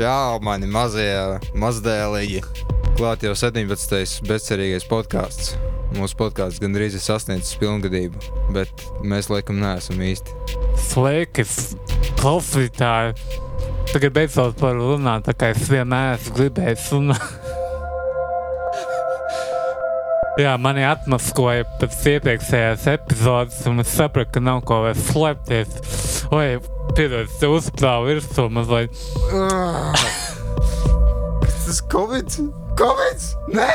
Čau, mani mazie mazdēlīgi. Klāt jau 17. bezcerīgais podkāsts. Mūsu podkāsts gandrīz ir sasniedzis pilngadību, bet mēs laikam neesam īsti. Sveiki, klausītāji! Tagad beidzot par runāt, tā kā es vienmēr esmu gribējis runāt. Jā, mani atmaskoja pēc iepriekšējās epizodes, un es sapratu, ka nav ko vairs slēpties. Oi, piedod, es te uzplāvu virsū mazliet. Tas Covid? Covid? Nē!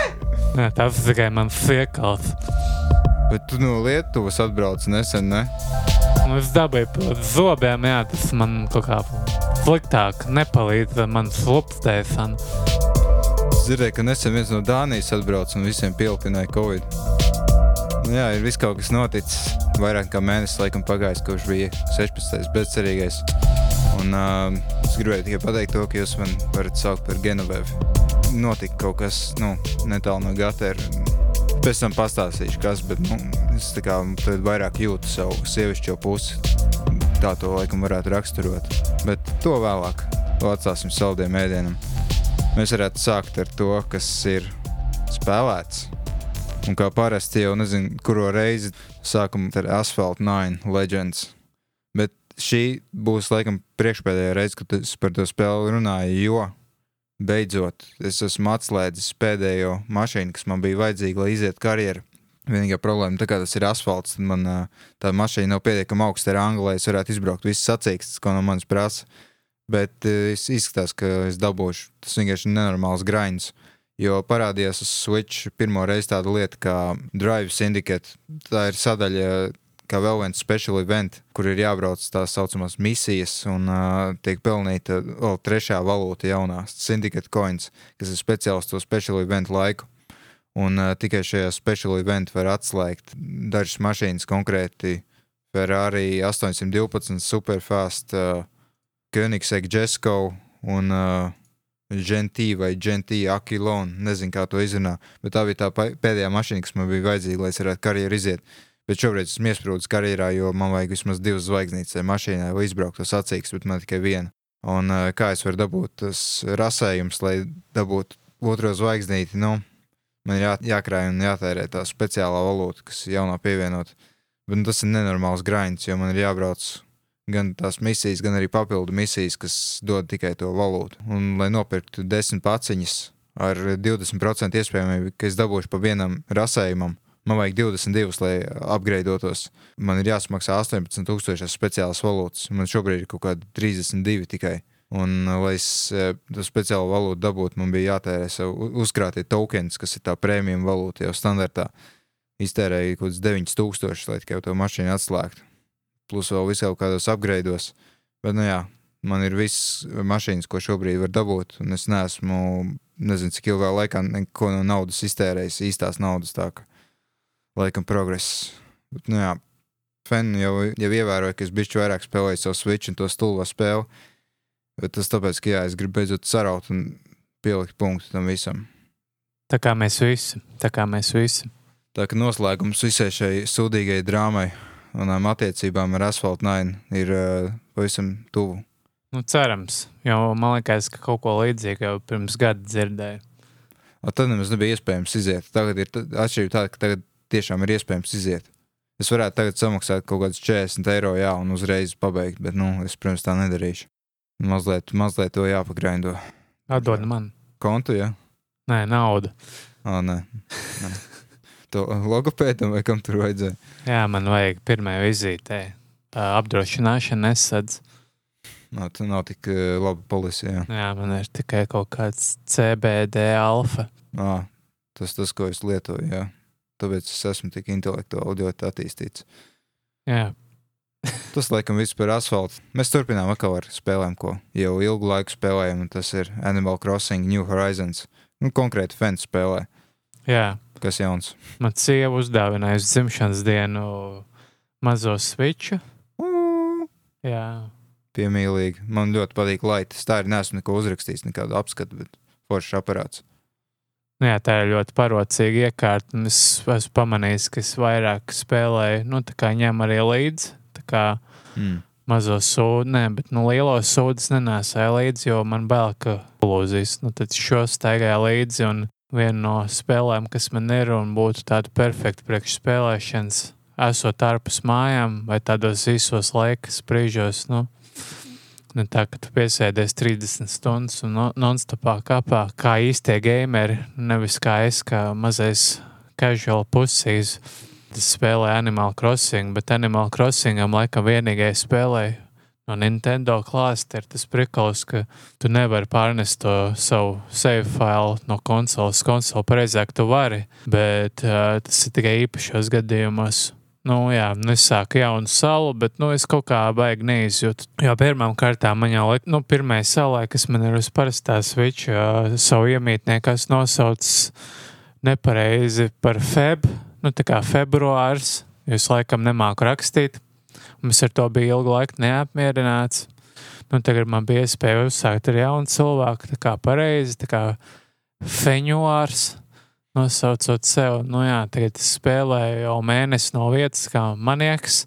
Nē, tas ir tikai mans iekals. Bet tu no Lietuvas atbrauc nesen, ne? Nu, es dabūju par zobiem, jā, tas man kaut kā sliktāk nepalīdz ar manas lupstēšanu. Es dzirdēju, ka nesen viens no Dānijas atbrauc un visiem pielpināja Covid. Jā, ir viss kaut kas noticis. Vairāk kā mēnesis laikam pagājis, kopš bija 16. bezcerīgais. Un uh, es gribēju tikai pateikt to, ka jūs man varat saukt par Genovevu. Notika kaut kas nu, netālu no Gatera. Pēc tam pastāstīšu, kas, bet nu, es tā kā vairāk jūtu savu sievišķo pusi. Tā to laikam varētu raksturot. Bet to vēlāk. Atstāsim saldiem ēdienam. Mēs varētu sākt ar to, kas ir spēlēts. Un kā parasti jau nezinu, kuro reizi sākam ar Asphalt 9 Legends. Bet šī būs laikam priekšpēdējā reize, kad es par to spēli runāju, jo beidzot es esmu atslēdzis pēdējo mašīnu, kas man bija vajadzīga, lai izietu karjeru. Vienīgā problēma, tā kā tas ir asfalts, tad man tā mašīna nav pietiekami augsta ranga, lai es varētu izbraukt visas sacīkstes, ko no manis prasa. Bet es izskatās, ka es dabūšu tas vienkārši nenormāls graiņš. Jo parādījās uz Switch pirmo reizi tāda lieta kā Drive Syndicate. Tā ir sadaļa, kā vēl viens special event, kur ir jābrauc tās saucamās misijas un uh, tiek pelnīta vēl trešā valūta jaunā Syndicate coins, kas ir speciāls to special event laiku. Un uh, tikai šajā special event var atslēgt dažas mašīnas, konkrēti Ferrari 812, Superfast, uh, Koenigsegg Jesko un uh, Gentī vai Gentī Akilon. Nezinu, kā to izrunā, bet tā bija tā pēdējā mašīna, kas man bija vajadzīga, lai es varētu karjeru iziet. Bet šobrīd esmu iesprūdis karjerā, jo man vajag vismaz divas zvaigznītes mašīnai, lai izbrauktu sacīks, bet man tikai viena. Un kā es varu dabūt tas rasējums, lai dabūtu otro zvaigznīti? Nu, man jā, jākrāj un jātērē tā speciālā valūta, kas jaunā pievienota. Bet nu, tas ir nenormāls grāmatis, jo man ir jābrauc gan tās misijas, gan arī papildu misijas, kas dod tikai to valūtu. Un, lai nopirktu desmit paciņas ar 20% iespējamību, ka es dabūšu pa vienam rasējumam, man vajag 22, lai apgreidotos. Man ir jāsamaksā 18,000 speciālas valūtas. Man šobrīd ir kaut kādi 32 tikai. Un, lai es to speciālo valūtu dabūtu, man bija jātērē sev uzkrātie tokens, kas ir tā prēmija valūta jau standartā. Iztērēju kaut kādus 9000, lai tikai to mašīnu atslēgtu plus vēl visā kādos apgraidos. Bet, nu jā, man ir viss mašīnas, ko šobrīd var dabūt, un es neesmu, nezinu, cik ilgā laikā neko no naudas iztērējis, īstās naudas tā, ka laikam progress. Bet, nu jā, Fenu jau, jau ievēroju, ka es bišķi vairāk spēlēju savu switch un to stulbo spēli, bet tas tāpēc, ka jā, es gribu beidzot saraut un pielikt punktu tam visam. Tā kā mēs visi, tā kā mēs visi. Tā kā noslēgums visai šai sūdīgai drāmai manām attiecībām ar asfaltu nainu ir uh, pavisam tuvu. Nu, cerams, jo man liekas, ka kaut ko līdzīgu jau pirms gada dzirdēju. O, tad nemaz nebija iespējams iziet. Tagad ir atšķirība tāda, ka tagad tiešām ir iespējams iziet. Es varētu tagad samaksāt kaut kādus 40 eiro, jā, un uzreiz pabeigt, bet, nu, es, protams, tā nedarīšu. Mazliet, mazliet to jāpagraindo. Atdod man. Kontu, jā? Nē, naudu. Ā, nē. nē to logopēdam vai kam tur vajadzēja? Jā, man vajag pirmajā vizītē. Apdrošināšana nesadz. Nā, tā nav tik uh, laba policija. Jā. jā, man ir tikai kaut kāds CBD alfa. À, tas tas, ko es lietoju, jā. Tāpēc es esmu tik intelektuāli ļoti attīstīts. Jā. tas, laikam, viss par asfaltu. Mēs turpinām atkal ar spēlēm, ko jau ilgu laiku spēlējam, un tas ir Animal Crossing New Horizons. Nu, konkrēti fans spēlē. Jā. Kas jauns? Man sieva uzdāvināja uz dzimšanas dienu mazo switchu. Mm. Jā. Piemīlīgi. Man ļoti patīk laitas. Tā ir nesmu neko uzrakstījis, nekādu apskatu, bet foršs aparāts. Nu jā, tā ir ļoti parocīga iekārta. Es esmu pamanījis, ka es vairāk spēlēju, nu, tā kā ņem arī līdzi. Kā mm. mazo sūdu, ne, bet nu, lielo sūdu nesēju līdzi, jo man bail, ka plūzīs. Nu, tad šo staigāju līdzi un viena no spēlēm, kas man ir un būtu tāda perfekta priekšspēlēšanas, esot ārpus mājām vai tādos īsos laikas brīžos. Nu, Ne tā, ka tu piesēdies 30 stundas un non-stopā kāpā, kā īstie gameri, nevis kā es, kā mazais casual pusīs. Es spēlēju Animal Crossing, bet Animal Crossingam laikam vienīgais spēlēju no Nintendo klāsta ir tas prikals, ka tu nevari pārnest to savu save failu no konsoles. Konsole pareizāk tu vari, bet uh, tas ir tikai īpašos gadījumos. Nu, jā, nu es sāku jaunu salu, bet nu, es kaut kā baigi neizjūtu. Jo pirmām kārtām man jau, nu, pirmā salā, kas man ir uz parastā switch, uh, savu iemītnieku, kas nosauc nepareizi par feb, nu, tā kā februārs, jūs laikam nemāku rakstīt. Mums ar to bija ilgu laiku neapmierināts. Nu, tagad man bija iespēja uzsākt ar jaunu cilvēku, tā kā pareizi, tā kā feņuārs nosaucot sev, nu jā, tagad es spēlēju jau mēnesi no vietas, kā manieks.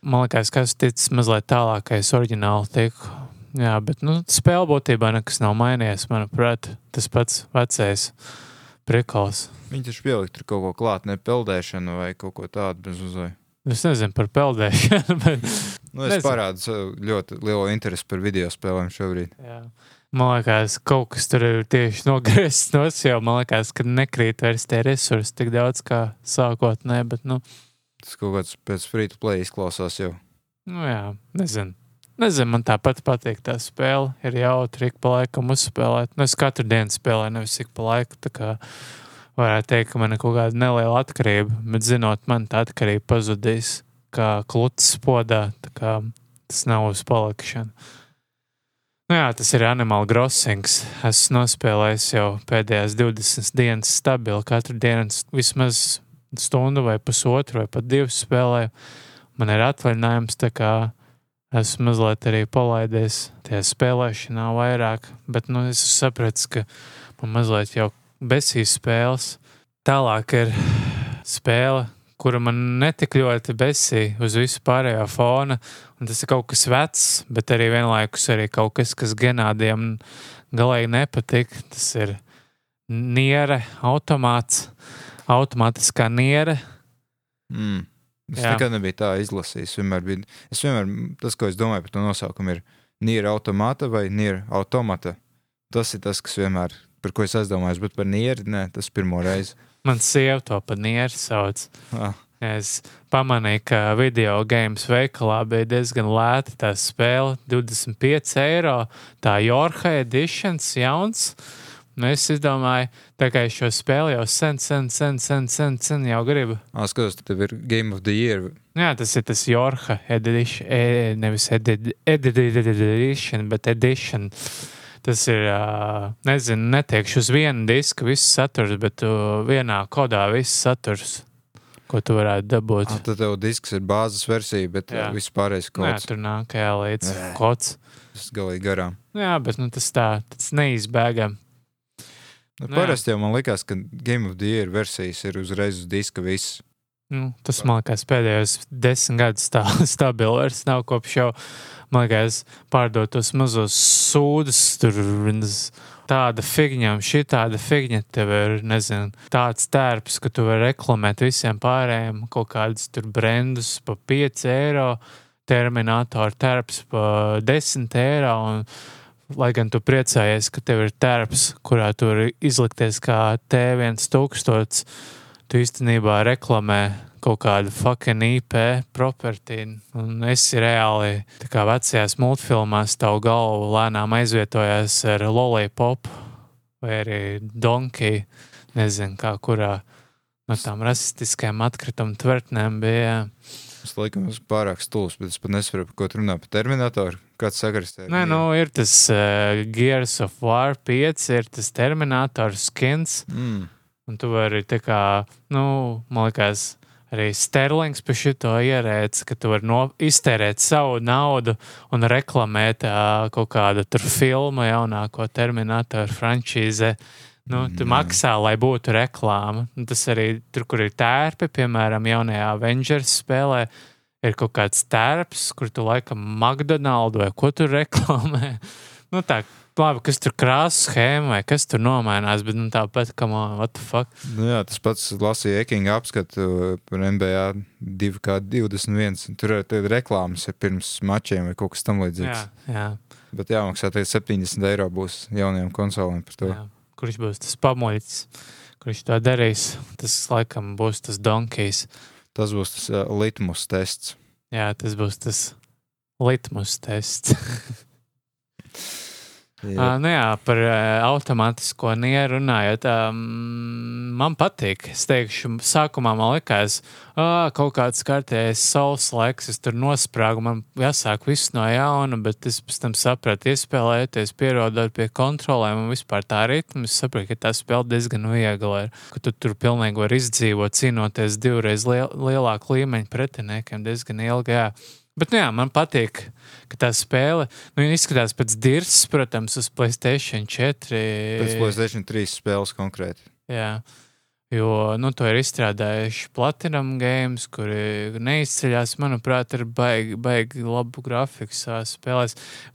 Man liekas, ka es ticu mazliet tālāk, ka es oriģināli tiku. Jā, bet nu, spēle būtībā nekas nav mainījies. Manuprāt, tas pats vecais prikals. Viņi taču pielikt kaut ko klāt, ne peldēšanu vai kaut ko tādu bez uzvai. Es nezinu par peldēšanu, bet. Nu, es parādu ļoti lielu interesi par video spēlēm šobrīd. Jā. Man liekas, kaut kas tur ir tieši nogriezts no sevis. Man liekas, ka nekrīt vairs tie resursi tik daudz kā sākotnēji. Bet, nu, Tas kaut kāds pēc free to play izklausās jau. Nu, jā, nezinu. Nezinu, man tāpat patīk tā spēle. Ir jautri, ik pa laikam uzspēlēt. Nu, es katru dienu spēlēju, nevis ik pa laiku. Kā varētu teikt, ka man ir kaut kāda neliela atkarība. Bet, zinot, man tā atkarība pazudīs kā kluts podā. Tas nav uz palikšanu. Nu jā, tas ir Animal Crossings. Esmu nospēlējis jau pēdējās 20 dienas stabili. Katru dienu vismaz stundu vai pusotru vai pat divas spēlēju. Man ir atvaļinājums, tā kā esmu mazliet arī palaidies tajā spēlēšanā vairāk. Bet nu, es sapratu, ka man mazliet jau besīs spēles. Tālāk ir spēle, kura man netik ļoti besīja uz visu pārējo fona. Un tas ir kaut kas vecs, bet arī vienlaikus arī kaut kas, kas genādiem galīgi nepatīk. Tas ir niere, automāts, automātiskā niere. Mm. Es Jā. nekad nebiju tā izlasījis. Vienmēr bija, es vienmēr, tas, ko es domāju par to nosaukumu, ir niera automāta vai niera automata. Tas ir tas, kas vienmēr, par ko es aizdomājos, bet par nieri, nē, tas pirmo reizi. Man sieva to pa nieru sauc. Ah. Es pamanīju, ka video games veikalā bija diezgan lēta tā spēle, 25 eiro. Tā Jorka editions jauns. Un es izdomāju, tā kā es šo spēli jau sen, sen, sen, sen, sen, sen jau gribu. Ah, skatos, tev ir Game of the Year. Jā, tas ir tas Jorka edition, e, nevis edition, edition, bet edition. Tas ir, nezinu, netiekšu uz vienu disku viss saturs, bet vienā kodā viss saturs, ko tu varētu dabūt. Ah, tad tev disks ir bāzes versija, bet jā. viss pārējais kods. Jā, tur nāk jā līdz Nē. kods. Tas galīgi garām. Jā, bet nu, tas tā, tas neizbēgam. Nu, nu, parasti jau man likās, ka Game of the Year versijas ir uzreiz uz diska viss. Nu, tas man liekas pēdējos desmit gadus tā stabili vairs nav kopš jau man liekas, pārdot tos mazos sūdus, tur tāda figņa, šī tāda figņa tev ir, nezinu, tāds tērps, ka tu vari reklamēt visiem pārējiem kaut kādus tur brandus pa 5 eiro, terminātoru tērps pa 10 eiro. Un, Lai gan tu priecājies, ka tev ir tērps, kurā tu vari izlikties kā T1000, tu īstenībā reklamē kaut kādu fucking IP property. Un es reāli, tā kā vecajās multfilmās, tavu galvu lēnām aizvietojās ar Lollipop vai arī Donkey. Nezinu, kā kurā no tām rasistiskajām atkrituma tvertnēm bija. Es laikam esmu pārāk stulbs, bet es pat nesaprotu, ko tur runā par terminatoru. Kāds sakars te ir? Nē, nu, ir tas uh, Gears of War 5, ir tas terminators skins. Mm. Un tu vari tā kā, nu, man liekas, arī Sterlings par šito ierēdz, ka tu vari no, iztērēt savu naudu un reklamēt uh, kaut kādu tur filmu, jaunāko terminatoru frančīzi. Nu, tu mm. maksā, lai būtu reklāma. Un tas arī tur, kur ir tērpi, piemēram, jaunajā Avengers spēlē, ir kaut kāds tērps, kur tu laikam McDonald's vai ko tur reklamē. Nu, tā, labi, kas tur krāsas schēma vai kas tur nomainās, bet nu, tāpat, kā man, what the fuck. Nu, jā, tas pats lasīja Ekinga apskatu par NBA 2K21. Tur ir reklāmas ir pirms mačiem vai kaut kas tam līdzīgs. Jā, jā, Bet jāmaksā tikai 70 eiro būs jaunajām konsolēm par to. jā. Kurš būs tas pamoļs, kurš to darīs? Tas laikam būs tas donkijs. Tas būs tas uh, litmus tests. Jā, tas būs tas litmus tests. Jā. Uh, nu jā, par uh, automātisko nieru runājot, um, man patīk. Es teikšu, sākumā man likās, ka kaut kāds kārtējs saules laiks, es tur nosprāgu, man jāsāk viss no jauna, bet es pēc tam sapratu, iespēlēties, pierodot pie kontrolēm un vispār tā ritma. Es sapratu, ka tā spēle diezgan viegla ir, ka tu tur pilnīgi var izdzīvot, cīnoties divreiz liel, lielāku līmeņu pretiniekiem diezgan ilgi. Jā. Bet, nu, jā, man patīk, ka tā spēle nu, izskatās pēc dirzas, protams, uz Playstation 4. Pēc Playstation 3 spēles konkrēti. Jā. Jo nu, to ir izstrādājuši Platinum Games, kuri neizceļas, manuprāt, ar baigi, baigi labu grafiku savā spēlē.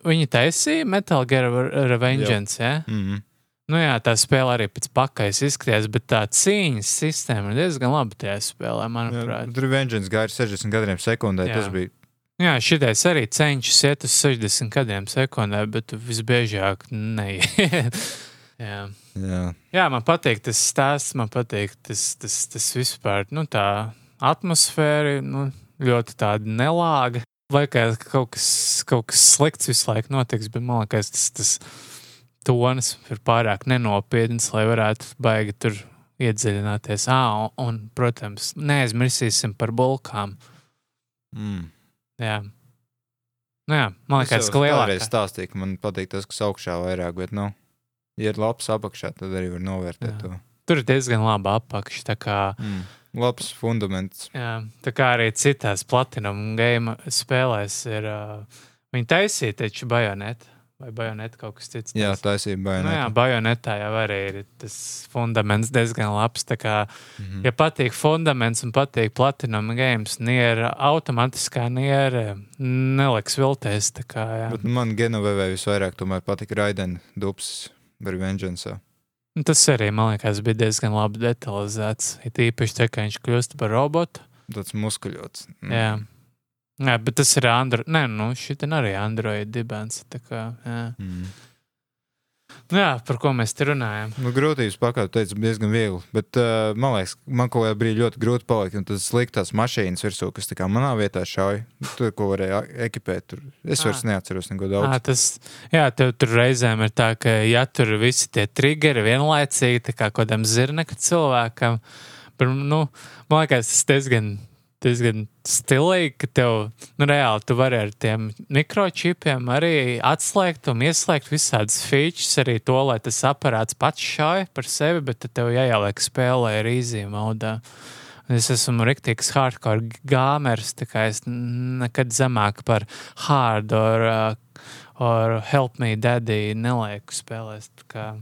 Viņi taisīja Metal Gear Revengeance. Ja? Mm -hmm. Nu, jā, tā spēle arī pēc pakaļas izskatījās, bet tā cīņas sistēma ir diezgan laba tajā spēlē, manuprāt. Tur Vengeance gāja ar 60 gadiem sekundē. Jā. Tas bija Jā, šitais arī cenšas iet uz 60 gadiem sekundē, bet visbiežāk neiet. jā. jā. jā, man patīk tas stāsts, man patīk tas, tas, tas vispār, nu tā atmosfēra, nu, ļoti tāda nelāga. Liekas, ka kaut kas, kaut kas slikts visu laiku notiks, bet man liekas, tas, tas tonis ir pārāk nenopietns, lai varētu baigi tur iedziļināties. À, un, un, protams, neaizmirsīsim par bulkām. Mm. Jā. Nu, jā, man liekas, ka kādreiz lielākā. stāstīju, ka man patīk tas, kas augšā vairāk, bet, nu, ja ir labs apakšā, tad arī var novērtēt Jā. to. Tur ir diezgan laba apakša. Tā kā, Mm. Labs fundaments. jā, tā kā arī citās platinum game spēlēs ir. Uh, viņi taisīja taču bajonētu. Vai bajonētu kaut kas cits? Jā, taisīja? taisība Nu, jā, bajonetā jau arī ir tas fundaments diezgan labs. Tā kā, Mhm. ja patīk fundaments un patīk platinum games, niera automātiskā niera neliks vilties. Kā, jā. Bet man Genovevē visvairāk tomēr patika Raidena dubs par Vengeance. Un Tas arī, man liekas, bija diezgan labi detalizēts. Ir īpaši tā, ka viņš kļūst par robotu. Tāds muskuļots. Mm. Jā. Jā, bet tas ir Android. Nē, nu, šī arī ir Android dibens. tā Kā, jā. Mm. Nu, jā, par ko mēs te runājam? Nu, grūtības pakāpē teica, diezgan viegli. Bet uh, man liekas, man kaut kādā brīdī ļoti grūti palikt. Un tas sliktās mašīnas virsū, kas tā kā manā vietā šauja. Tur, ko varēja ekipēt. Tur. Es vairs neatceros neko À, daudz. tas, jā, tev tur reizēm ir tā, ka ja tur visi tie triggeri vienlaicīgi, tā kā kādam zirnekam cilvēkam, bet, nu, man liekas, tas diezgan, diezgan stilīgi, ka tev, nu, reāli tu vari ar tiem mikročipiem arī atslēgt un ieslēgt visādas features, arī to, lai tas aparāts pats šauj par sevi, bet tev jāieliek spēlē ar easy modā. Es esmu rīktīgs hardcore gāmers, tā kā es nekad zemāk par hard or, uh, or help me daddy nelieku spēlēs. Kā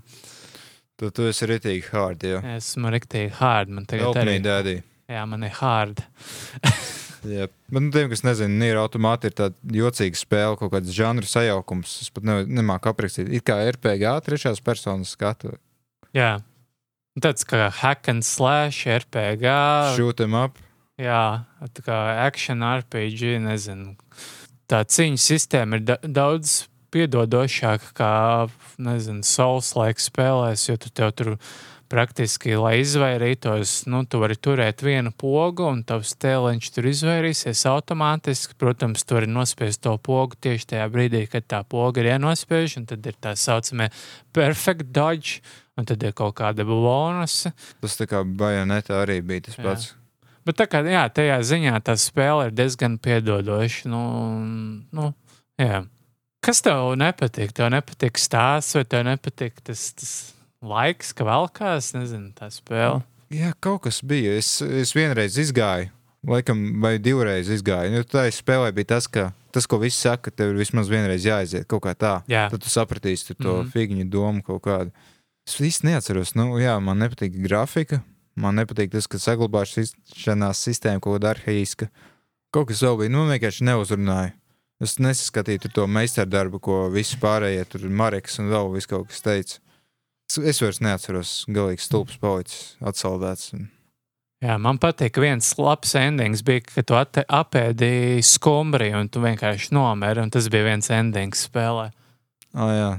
Tad tu esi ritīgi hard. Jā, esmu rīktīgi hard, man tagad Help arī. me, daddy. Jā, man ir hard. Jā. Bet, nu, tiem, kas nezina, Nīra automāti ir tāda jocīga spēle, kaut kāds žanru sajaukums. Es pat ne, nemāku aprakstīt. It kā RPG, trešās personas skatu. Jā. Tāds kā hack and slash, RPG. Shoot them up. Jā, tā kā action RPG, nezinu. Tā cīņu sistēma ir da daudz piedodošāka kā, nezinu, Souls-like spēlēs, jo tu tev tur praktiski, lai izvairītos, nu, tu vari turēt vienu pogu, un tavs tēliņš tur izvairīsies automātiski. Protams, tu vari nospiest to pogu tieši tajā brīdī, kad tā poga ir jānospiež, un tad ir tā saucamie perfect dodge, un tad ir kaut kāda bonusa. Tas tā kā bajonetā arī bija tas Jā. pats. Bet tā kā jā, tajā ziņā tā spēle ir diezgan piedodoša. Nu, nu, jā. Kas tev nepatīk? Tev nepatīk stāsts, vai tev nepatīk tas, tas laiks, ka velkās, nezinu, tā spēle. Jā, kaut kas bija. Es, es vienreiz izgāju, laikam, vai divreiz izgāju. Nu, tā spēlē bija tas, ka tas, ko visi saka, tev ir vismaz vienreiz jāaiziet kaut kā tā. Jā, Tad tu sapratīsi tu to mm. -hmm. figņu domu kaut kādu. Es īsti neatceros. Nu, jā, man nepatīk grafika. Man nepatīk tas, ka saglabāšanās sistēma kaut kāda arhaiska. Kaut kas vēl bija, nu, vienkārši neuzrunāja. Es nesaskatīju to meistardarbu, ko visi pārējie tur Mareks un vēl viss kaut kas teica. Es, vairs neatceros, galīgi stulbs palicis, atsaldēts. Jā, man patīk, viens labs endings bija, ka tu apēdīji skumbriju un tu vienkārši nomeri, un tas bija viens endings spēlē. Ah, jā,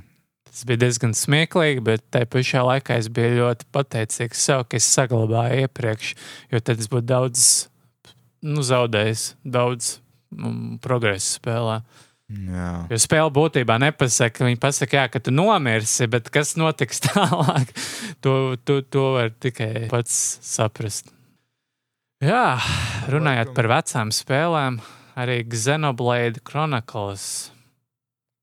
Tas bija diezgan smieklīgi, bet tajā pašā laikā es biju ļoti pateicīgs sev, ka es saglabāju iepriekš, jo tad es būtu daudz nu, zaudējis, daudz mm, progresu spēlē. Jā. Jo spēle būtībā nepasaka, viņi pasaka, jā, ka tu nomirsi, bet kas notiks tālāk, to, to, to var tikai pats saprast. Jā, runājot par vecām spēlēm, arī Xenoblade Chronicles.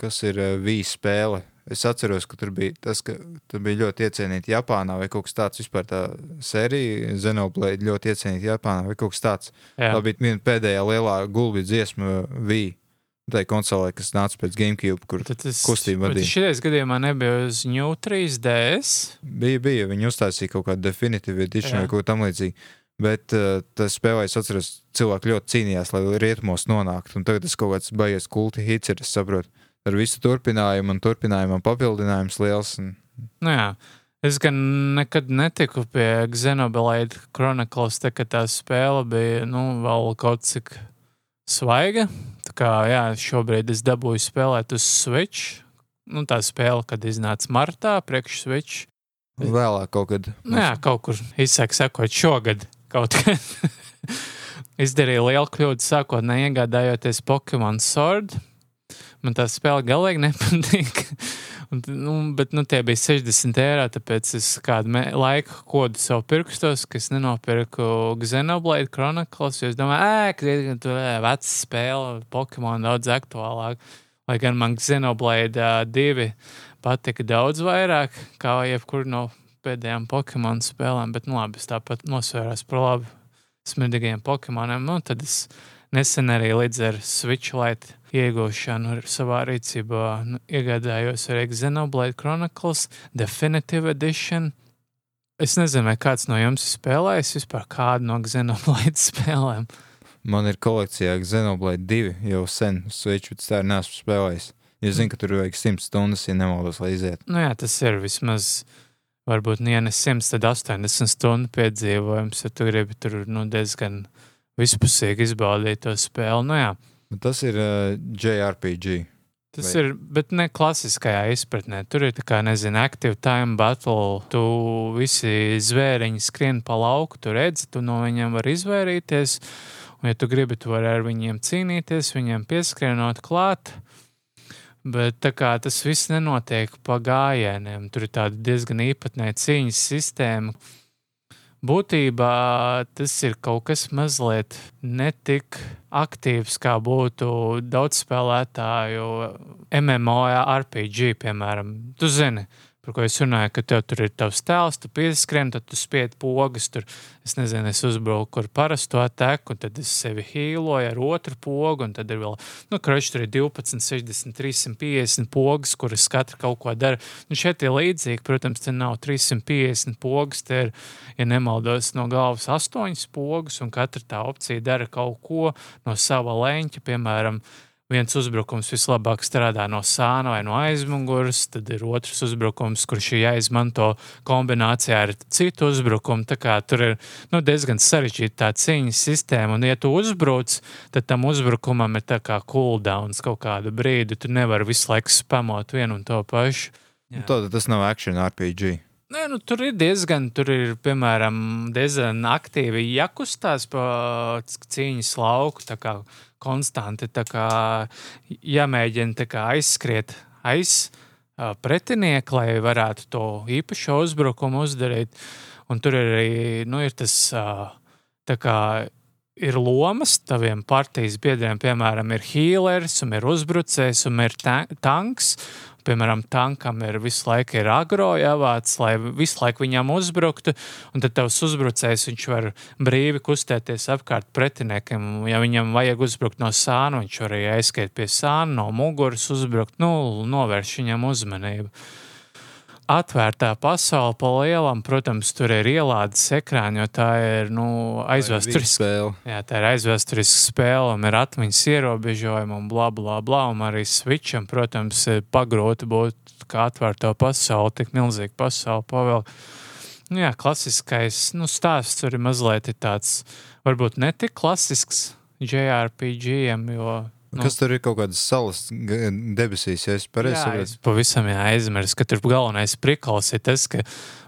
Kas ir uh, vīz spēle? Es atceros, ka tur bija tas, ka tur bija ļoti iecienīta Japānā, vai kaut kas tāds vispār tā sērija Zenoblade ļoti iecienīta Japānā, vai kaut kas tāds. Jā, Tā bija viena pēdējā lielā gulbju dziesma Vī. Tā ir konsolē, kas nāca pēc GameCube, kur tas kustību bet vadīja. Šajā gadījumā nebija uz New 3DS. bija, bija. Viņi uztaisīja kaut kādu definitīvu edition Jā. vai ko tamlīdzīgu. Bet uh, tas spēlē, es atceros, cilvēki ļoti cīnījās, lai rietumos nonāktu. Un tagad tas kaut kāds baigies kulti hits, ir, es saprotu. Ar visu turpinājumu un turpinājumu papildinājums liels. Un... Nu, jā. Es gan nekad netiku pie Xenoblade Chronicles, tā kā tā spēle bija nu, vēl kaut cik svaiga. Kā jā, šobrīd es dabūju spēlēt uz Switch. Nu, tā spēle, kad iznāca martā, priekš Switch. Vēlāk kaut kad. Nu, jā, kaut kur izsaka, sakot, šogad kaut kad. Izdarīju lielu kļūdu, sākotnēji iegādājoties Pokemon Sword. Man tā spēle galīgi nepatīk. Un, nu, bet nu, tie bija 60 eiro, tāpēc es kādu laiku kodu sev pirkstos, ka es nenopirku Xenoblade Chronicles. Es domāju, ka tur ir veca spēle, Pokemon daudz aktuālāk. Lai gan man Xenoblade uh, 2 patika daudz vairāk, kā jebkur no pēdējām Pokemon spēlēm, bet nu, labi, es tāpat nosvērās par labu smirdīgiem Pokemoniem. Nu, tad es nesen arī līdz ar Switch Lite iegūšanu savā rīcībā nu, iegādājos arī Xenoblade Chronicles Definitive Edition. Es nezinu, vai kāds no jums ir spēlējis vispār kādu no Xenoblade spēlēm. Man ir kolekcijā Xenoblade 2 jau sen uz Switch, bet tā ir nesmu spēlējis. Es zinu, ka tur vajag 100 stundas, ja nemaldos, lai iziet. Nu, jā, tas ir vismaz. Varbūt ne 100, tad 80 stundu piedzīvojums, ja tu gribi tur nu, diezgan vispusīgi izbaudīt to spēli. Nu, jā, Bet tas ir uh, JRPG. Tas Vai- ir, bet ne klasiskajā izpratnē. Tur ir tā kā, nezinu, active time battle. Tu visi zvēriņi skrien pa lauku, tu redzi, tu no viņiem vari izvairīties. Un, ja tu gribi, tu vari ar viņiem cīnīties, viņiem pieskrienot klāt. Bet kā tas viss nenotiek pa gājieniem, tur ir tāda diezgan īpatnēja cīņas sistēma. Būtībā tas ir kaut kas mazliet netik aktīvs, kā būtu daudz spēlētāju MMORPG, piemēram. Tu zini, par ko es runāju, ka tev tur ir tavs tēls, tu pieskrien, tad tu spied pogas, tur, es nezinu, es uzbraucu ar parasto attēku, un tad es sevi hīloju ar otru pogu, un tad ir vēl, nu, kroči, tur ir 12, 60, 350 pogas, kuras katra kaut ko dara. Un šeit ir līdzīgi, protams, te nav 350 pogas, te ir, ja nemaldos, no galvas astoņas pogas, un katra tā opcija dara kaut ko no sava leņķa, piemēram, viens uzbrukums vislabāk strādā no sāna vai no aizmugures, tad ir otrs uzbrukums, kurš ir jāizmanto kombinācijā ar citu uzbrukumu. Tā kā tur ir nu, diezgan sarežģīta tā cīņas sistēma, un, ja tu uzbruc, tad tam uzbrukumam ir tā kā cooldowns kaut kādu brīdi. Tu nevari visu laiku spamot vienu un to pašu. Nu, Tad tas nav action RPG. Nē, nu, tur ir diezgan, tur ir piemēram, diezgan aktīvi jākustās pa cīņas lauku. Konstanti kā jāmēģina kā aizskriet aiz ā, pretinieku, lai varētu to īpašo uzbrukumu izdarīt. Un tur ir arī nu, ir tas, tā kā ir lomas taviem partijas biedriem, piemēram, ir healers, un ir uzbrucējs, un ir ta tanks. Piemēram, tankam ir visu laiku ir agro jāvāc, lai visu laiku viņam uzbruktu, un tad tavs uzbrucējs viņš var brīvi kustēties apkārt pretiniekam. Ja viņam vajag uzbrukt no sāna, viņš var arī aizskriet pie sāna, no muguras uzbrukt, nu, novērst viņam uzmanību. Atvērtā pasaule pa lielam. Protams, tur ir ielādes ekrāni, jo tā ir nu, aizvēsturiska spēle. Jā, tā ir aizvēsturiska spēle, un ir atmiņas ierobežojumi, un bla, bla, bla. Un arī Switcham, protams, ir pagrūti būt kā atvērto pasauli, tik milzīgu pasauli pavēl. Nu, jā, klasiskais nu, stāsts tur ir mazliet tāds, varbūt ne tik klasisks JRPG-iem, jo Nu. Kas tur ir kaut kādas salas debesīs, ja es pareizi saprotu? Pavisam aizmirsu, ka tur galvenais prikals ir tas, ka,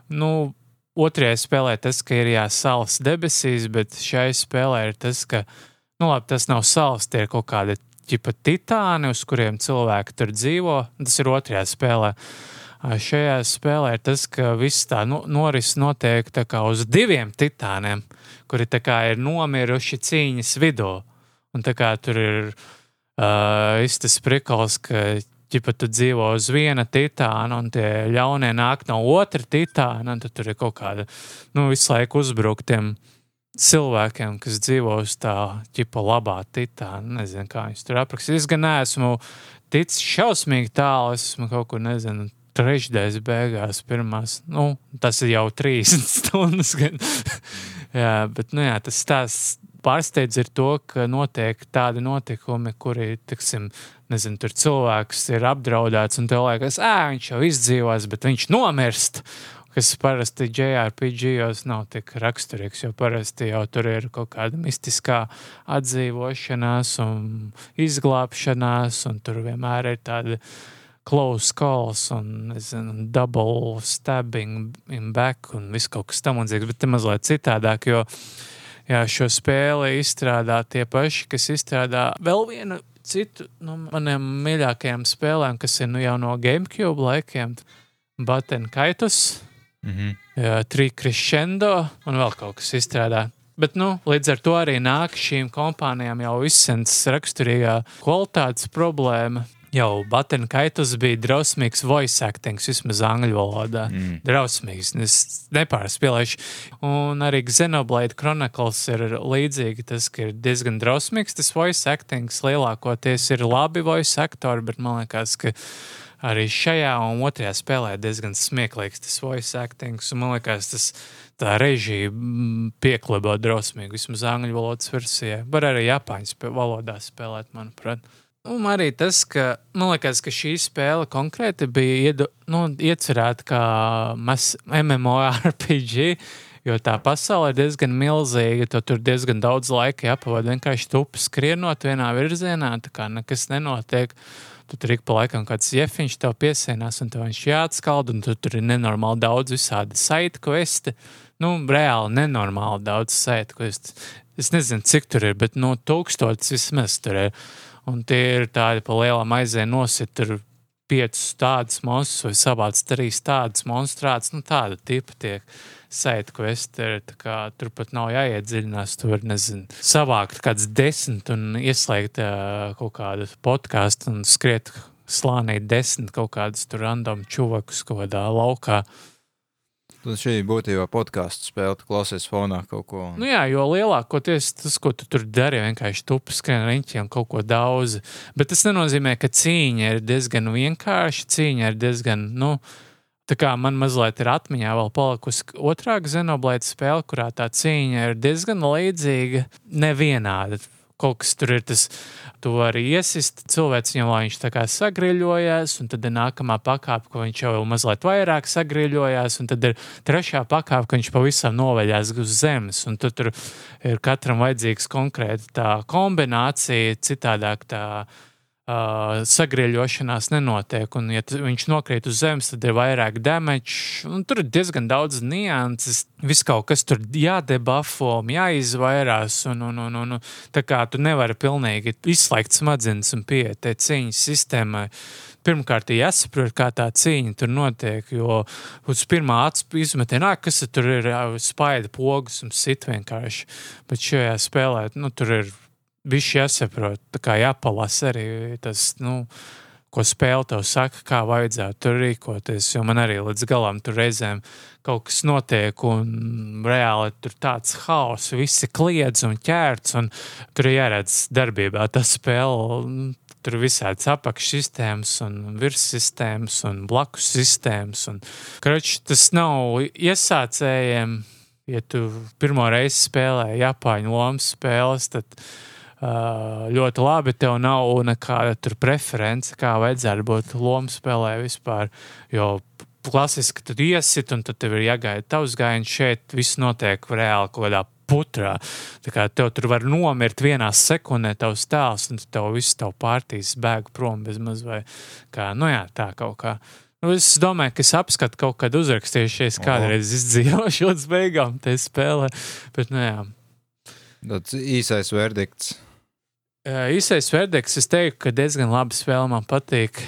nu, otrajā spēlē tas, ka ir jā, salas debesīs, bet šai spēlē ir tas, ka, nu, labi, tas nav salas, tie ir kaut kādi ķipa titāni, uz kuriem cilvēki tur dzīvo. Tas ir otrajā spēlē. Šajā spēlē ir tas, ka viss tā nu, noris notiek tā kā uz diviem titāniem, kuri ir nomiruši cīņas vidū. Un tā kā tur ir Uh, tas prikals, ka ģipa, tu dzīvo uz viena titāna, un tie ļaunie nāk no otra titāna, un tur ir kaut kāda nu, visu laiku uzbruktiem cilvēkiem, kas dzīvo uz tā ģipa labā titāna. Nezinu, kā viņus tur aprakstīt. Es gan neesmu ticis šausmīgi tālu, es esmu kaut kur, nezinu, trešdaļas beigās, pirmās, nu, tas ir jau 30 stundas. jā, bet, nu, jā, tas stāsts pārsteidz ir to, ka notiek tādi notikumi, kuri, tiksim, nezinu, tur cilvēks ir apdraudēts un tev liekas, ah, viņš jau izdzīvos, bet viņš nomirst. Kas parasti JRPG-os nav tik raksturīgs, jo parasti jau tur ir kaut kāda mistiskā atdzīvošanās un izglābšanās, un tur vienmēr ir tāda close calls un nezinu, double stabbing in back un viss kaut kas tam līdzīgs, bet te mazliet citādāk, jo uh, jā, šo spēli izstrādā tie paši, kas izstrādā vēl vienu citu no nu, maniem mīļākajiem spēlēm, kas ir nu, jau no GameCube laikiem, Button Kaitus, mm -hmm. Tree Crescendo un vēl kaut kas izstrādā. Bet, nu, līdz ar to arī nāk šīm kompānijām jau izsens raksturīgā kvalitātes problēma jau Batena Kaitus bija drausmīgs voice acting, vismaz angļu valodā. Mm. Drausmīgs, es nepārspēlēšu. Un arī Xenoblade Chronicles ir līdzīgi, tas ir diezgan drausmīgs. Tas voice acting lielākoties ir labi voice aktori, bet man liekas, ka arī šajā un otrajā spēlē diezgan smieklīgs tas voice acting. Man liekas, tas tā režija mm, pieklabo drausmīgi, vismaz angļu valodas versijā. Var arī japāņu valodā spēlēt, manuprāt. Un arī tas, ka man liekas, ka šī spēle konkrēti bija iedu, nu, iecerēta kā MMORPG, jo tā pasaule ir diezgan milzīga. Tur diezgan daudz laika jāpavada vienkārši tupi skrienot vienā virzienā, tā kā nekas nenotiek. Tu tur ik pa laikam kāds jefiņš tev piesienās, un tev viņš jāatskalda, un tu tur ir nenormāli daudz visādi saiti kvesti. Nu, reāli nenormāli daudz saiti kvesti. Es nezinu, cik tur ir, bet no nu, tūkstotis vismaz tur ir. Un tie ir tādi pa lielam aizēju nosit tur piecus tādus monstrus vai savāds trīs tādus monstrāts. Nu, tāda tipa tiek saita questeri. Turpat nav jāiedziļinās. Tu vari, nezinu, savākt kāds desmit un ieslēgt uh, kaut kādu podkāstu un skriet slānīt desmit kaut kādus tur random čuvakus kaut kādā laukā. Tad šī būtībā podkāstu spēle, tu klausies fonā kaut ko. Nu jā, jo lielākoties tas, ko tu tur dari, vienkārši tupi skrien riņķiem kaut ko daudz. Bet tas nenozīmē, ka cīņa ir diezgan vienkārša. Cīņa ir diezgan, nu, tā kā man mazliet ir atmiņā vēl palikusi otrā Xenoblade spēle, kurā tā cīņa ir diezgan līdzīga, nevienāda kaut kas tur ir tas, tu vari iesist cilvēks viņam, lai viņš tā kā sagriļojas, un tad ir nākamā pakāpe, ko viņš jau mazliet vairāk sagriļojas, un tad ir trešā pakāpe, ka viņš pavisam noveļās uz zemes, un tur ir katram vajadzīgs konkrēti tā kombinācija, citādāk tā uh, sagrieļošanās nenotiek. Un, ja viņš nokrīt uz zemes, tad ir vairāk damage. Tur ir diezgan daudz nianses. Viss kaut kas tur jādebafo, jāizvairās. Un, un, un, un, tā kā tu nevari pilnīgi izslēgt smadzenes un pieiet tai cīņas sistēmai. Pirmkārt, jāsaprot, kā tā cīņa tur notiek. Jo uz pirmā izmetienā, kas tur ir, spaida pogas un sit vienkārši. Bet šajā spēlē nu, tur ir Viņš jāsaprot, kā jāpalasa arī tas, nu, ko spēle tev saka, kā vajadzētu tur rīkoties. Jo man arī līdz galam tur reizēm kaut kas notiek, un reāli tur tāds haoss, visi kliedz un ķērts, un tur jāredz darbībā. Tas spēle tur visādas apakšsistēmas, un virssistēmas un blakus sistēmas. Un, kroč, tas nav iesācējiem. Ja tu pirmo reizi spēlē Japāņu lomas spēles, tad ļoti labi tev nav nekāda preference, kā vajadzētu būt lomu spēlē vispār. Jo klasiski tad iesit, un tad tev ir jāgaida tavs gājiens. Šeit viss notiek reāli kaut kādā putrā. Tā kā tev tur var nomirt vienā sekundē, tavs tēls, un tev viss tev pārtīs bēg prom bez maz vai kā, nu jā, tā kaut kā. Nu, es domāju, ka es apskatu kaut kādu uzrakstīšu, ja es kādreiz izdzīvošu līdz beigām te spēlē. Bet, nu jā. Tāds īsais verdikts. Īsais verdikts, es teiktu, ka diezgan labi spēle man patīk.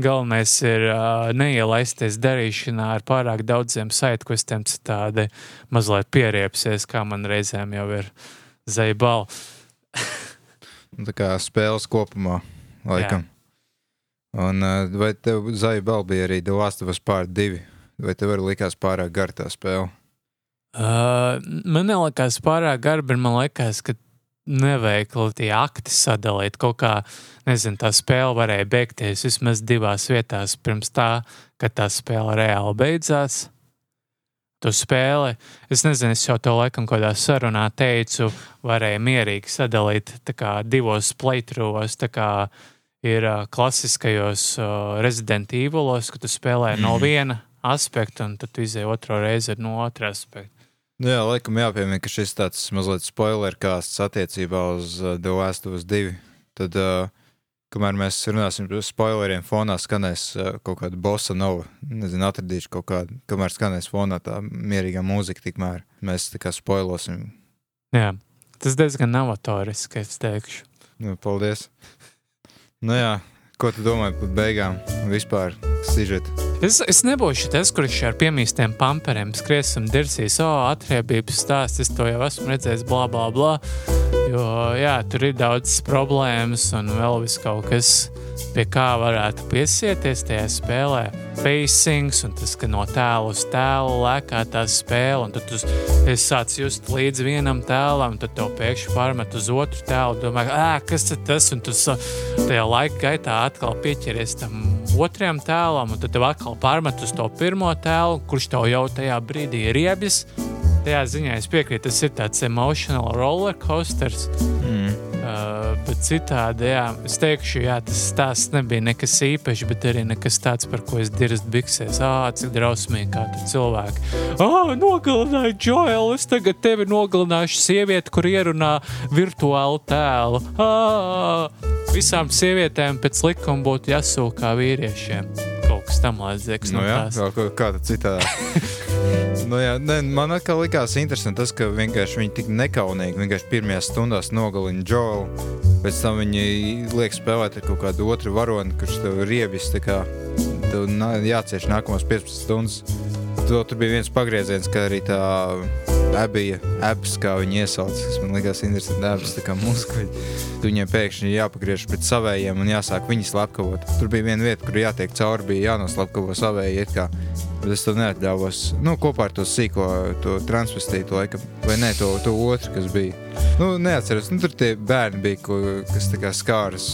Galvenais ir uh, neielaisties darīšanā ar pārāk daudziem saitkustiem, citādi mazliet pieriepsies, kā man reizēm jau ir zaibal. Tā kā spēles kopumā, laikam. Jā. Un uh, vai tev zaibal bija arī The Last of Us Part 2? Vai tev arī likās pārāk gar tā spēle? Uh, man nelikās pārāk gara, bet man liekas, ka neveikli tie akti sadalīt. Kaut kā, nezinu, tā spēle varēja beigties vismaz divās vietās pirms tā, kad tā spēle reāli beidzās. Tu spēli, es nezinu, es jau to laikam kādā sarunā teicu, varēja mierīgi sadalīt kā, divos playthroughos, kā ir uh, klasiskajos uh, Resident Evilos, ka tu spēlē mm. no viena aspekta, un tad tu izēji otro reizi no otra aspekta. Nu jā, laikam jāpiemina, ka šis tāds mazliet spoiler kāsts attiecībā uz uh, The Last of Us 2. Tad, uh, kamēr mēs runāsim par spoileriem, fonā skanēs uh, kaut kāda bossa nova. Nezinu, atradīšu kaut kādu, kamēr skanēs fonā tā mierīgā mūzika, tikmēr mēs tā kā spoilosim. Jā, tas diezgan novatoriski, es teikšu. Nu, paldies. Nu jā, ko tu domā par beigām vispār sižetu? Es, es nebūšu tas, kurš ar piemīstiem pamperiem skriesim, dirsīs, o, oh, atriebības stāsts, es to jau esmu redzējis, bla, bla, bla. Jo, jā, tur ir daudz problēmas un vēl vis kaut kas, pie kā varētu piesieties tajā spēlē. Pacings un tas, ka no tēla uz tēlu lēkā tā spēle, un tad tu sāc just līdz vienam tēlam, tad tev pēkšņi pārmet uz otru tēlu, domā, kas tas, un tu tajā laika gaitā atkal pieķeries tam otrajam tēlam, un tad tev atkal pārmet uz to pirmo tēlu, kurš tev jau tajā brīdī ir riebis. Tajā ziņā es piekrītu, tas ir tāds emotional roller coasters. Mm. Uh, bet citādi, jā, es teikšu, jā, tas stāsts nebija nekas īpašs, bet arī nekas tāds, par ko es dirstu biksēs. Ah, cik drausmīgi, kā tur cilvēki. Ah, nogalināju Joelu, es tagad tevi nogalināšu sievieti, kur ierunā virtuālu tēlu. Ah, visām sievietēm pēc likuma būtu jāsūk kā vīriešiem. Kaut kas tam līdzīgs. Nu, no jā, kā, kā tā citādi. nu, jā, ne, man atkal likās interesanti tas, ka vienkārši viņi tik nekaunīgi vienkārši pirmajās stundās nogalina Džoelu. Pēc tam viņi liek spēlēt ar kaut kādu otru varoni, kurš tev ir riebis. Tev jācieš nākamās 15 stundas. Tur, tur bija viens pagrieziens, ka arī tā abija, abs, kā viņi iesauc, kas man likās interesanti, abs, tā kā muskuļi. Viņiem pēkšņi jāpagriež pret savējiem un jāsāk viņus slepkavot. Tur bija viena vieta, kur jātiek cauri, bija jānoslapkavo savēji, it kā. Bet es to neatļāvos, nu, kopā ar to sīko, to transvestītu laikam, vai ne, to, to otru, kas bija. Nu, neatceros, nu, tur tie bērni bija, ko, kas tā kā skāras,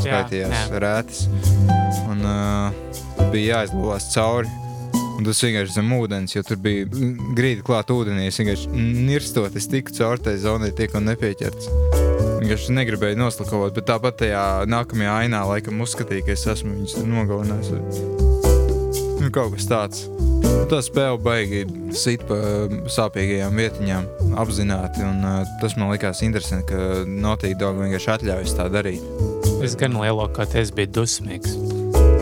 skaitījās rētis. Un uh, bija jāizlūvās cauri Un tas vienkārši zem ūdens, jo tur bija grīda klāta ūdenī. Es vienkārši nirstot, es tiku caur tai zonai, tiek un nepieķerts. Vienkārši negribēju noslakot, bet tāpat tajā nākamajā ainā laikam uzskatīja, ka es esmu viņus nogalinājis. Nu, kaut kas tāds. Tā spēle baigi sit pa sāpīgajām vietiņām apzināti, un uh, tas man likās interesanti, ka Naughty Dog vienkārši atļaujas tā darīt. Es gan lielākoties biju dusmīgs.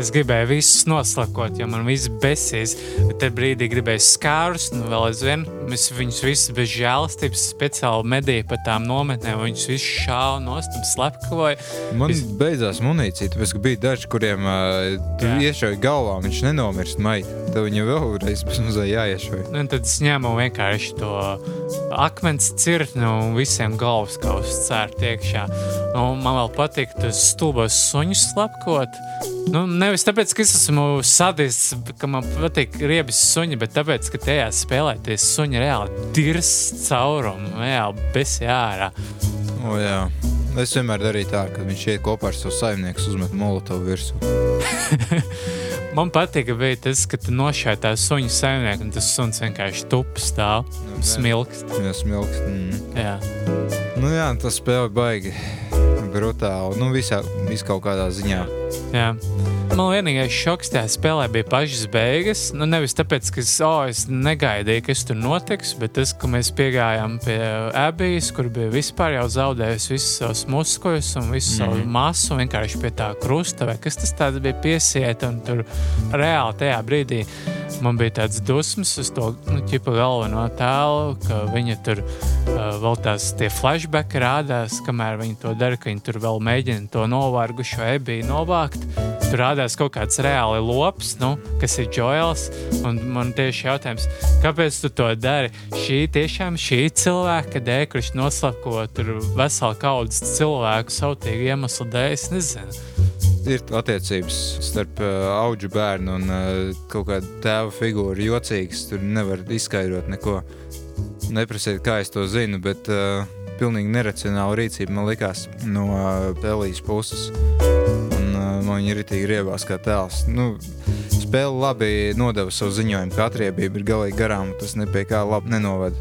Es gribēju visus noslakot, jo man viss besīs. Tad brīdī gribēju skārus, nu vēl aizvien. Es viņus visus bez žēlastības speciāli medīju pa tām nometnēm. Viņus visus šāvu nost un slepkavoju. Man es... beidzās munīcija, tāpēc, ka bija daži, kuriem uh, iešauja galvā, viņš nenomirst maiti. Tad viņam vēlreiz mazliet jāiešauj. Nu, tad es ņēmu vienkārši to akmens cirtni un visiem galvas kausus cērt iekšā. Nu, man vēl patīk tas stulbos suņus slepkot. Nu, nevis tāpēc, ka es esmu sadists, ka man patīk riebas suņi, bet tāpēc, ka tajā spēlē tie suņi reāli dirs caurumu, reāli besi ārā. O, jā. Es vienmēr darīju tā, ka viņš iet kopā ar savu saimnieku, uzmet molotovu virsū. Man patīk, bija tas, ka tu nošāvi tā suņa saimnieku, un tas suns vienkārši tup stāv, Nu, smilkst. Jā, smilkst. Mm. Jā. Nu jā, tas spēle baigi brutāli. Nu, visā, vis kaut kādā ziņā. Jā. Man vienīgais šoks tajā spēlē bija pašas beigas. Nu, nevis tāpēc, ka oh, es negaidīju, kas tur notiks, bet tas, ka mēs piegājām pie abijas, kur bija vispār jau zaudējusi visus savus muskuļus un visu savu Mhm. masu, vienkārši pie tā krusta, vai kas tas tāds bija piesiet, un tur reāli tajā brīdī man bija tāds dusmas uz to nu, ķipa galveno tēlu, ka viņa tur uh, vēl tās tie flashbacki rādās, kamēr viņi to dara, ka viņi tur vēl mēģina to novārgušo ebiju novākt. Tur rādās kaut kāds reāli lops, nu, kas ir Joels. Un man tieši jautājums, kāpēc tu to dari? Šī tiešām šī cilvēka dēļ, kurš noslapko tur veselu kaudzes cilvēku sautīgu iemeslu dēļ, es nezinu. Ir attiecības starp uh, augu bērnu un uh, kaut kādu tēva figūru jocīgas. Tur nevar izskaidrot neko. Neprasiet, kā es to zinu, bet uh, pilnīgi neracionāla rīcība man likās no uh, Elijas puses. Un, uh, man viņa ir itī riebās kā tēls. Nu, spēle labi nodeva savu ziņojumu, ka atriebība ir galīgi garām, tas nepie kā labi nenovada.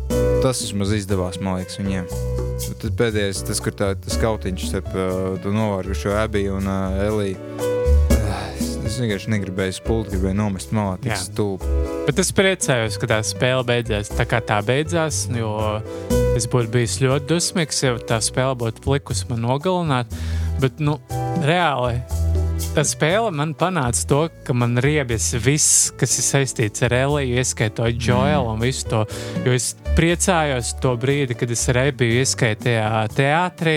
Tas vismaz izdevās, man liekas, viņiem. Tad pēdējais, tas, kur tā, tas kautiņš starp uh, novārgušo Abiju un uh, Eliju. Es, es vienkārši negribēju spult, gribēju nomest malā, tik stulbi. Bet es priecājos, ka tā spēle beidzās tā, kā tā beidzās. Jo es būtu bijis ļoti dusmīgs, ja tā spēle būtu plikusi man nogalināt. Bet, nu, reāli. Tā spēle man panāca to, ka man riebjas viss, kas ir saistīts ar Eliju, ieskaitot Joelu un visu to. Jo es priecājos to brīdi, kad es arī biju ieskaitajā teātrī.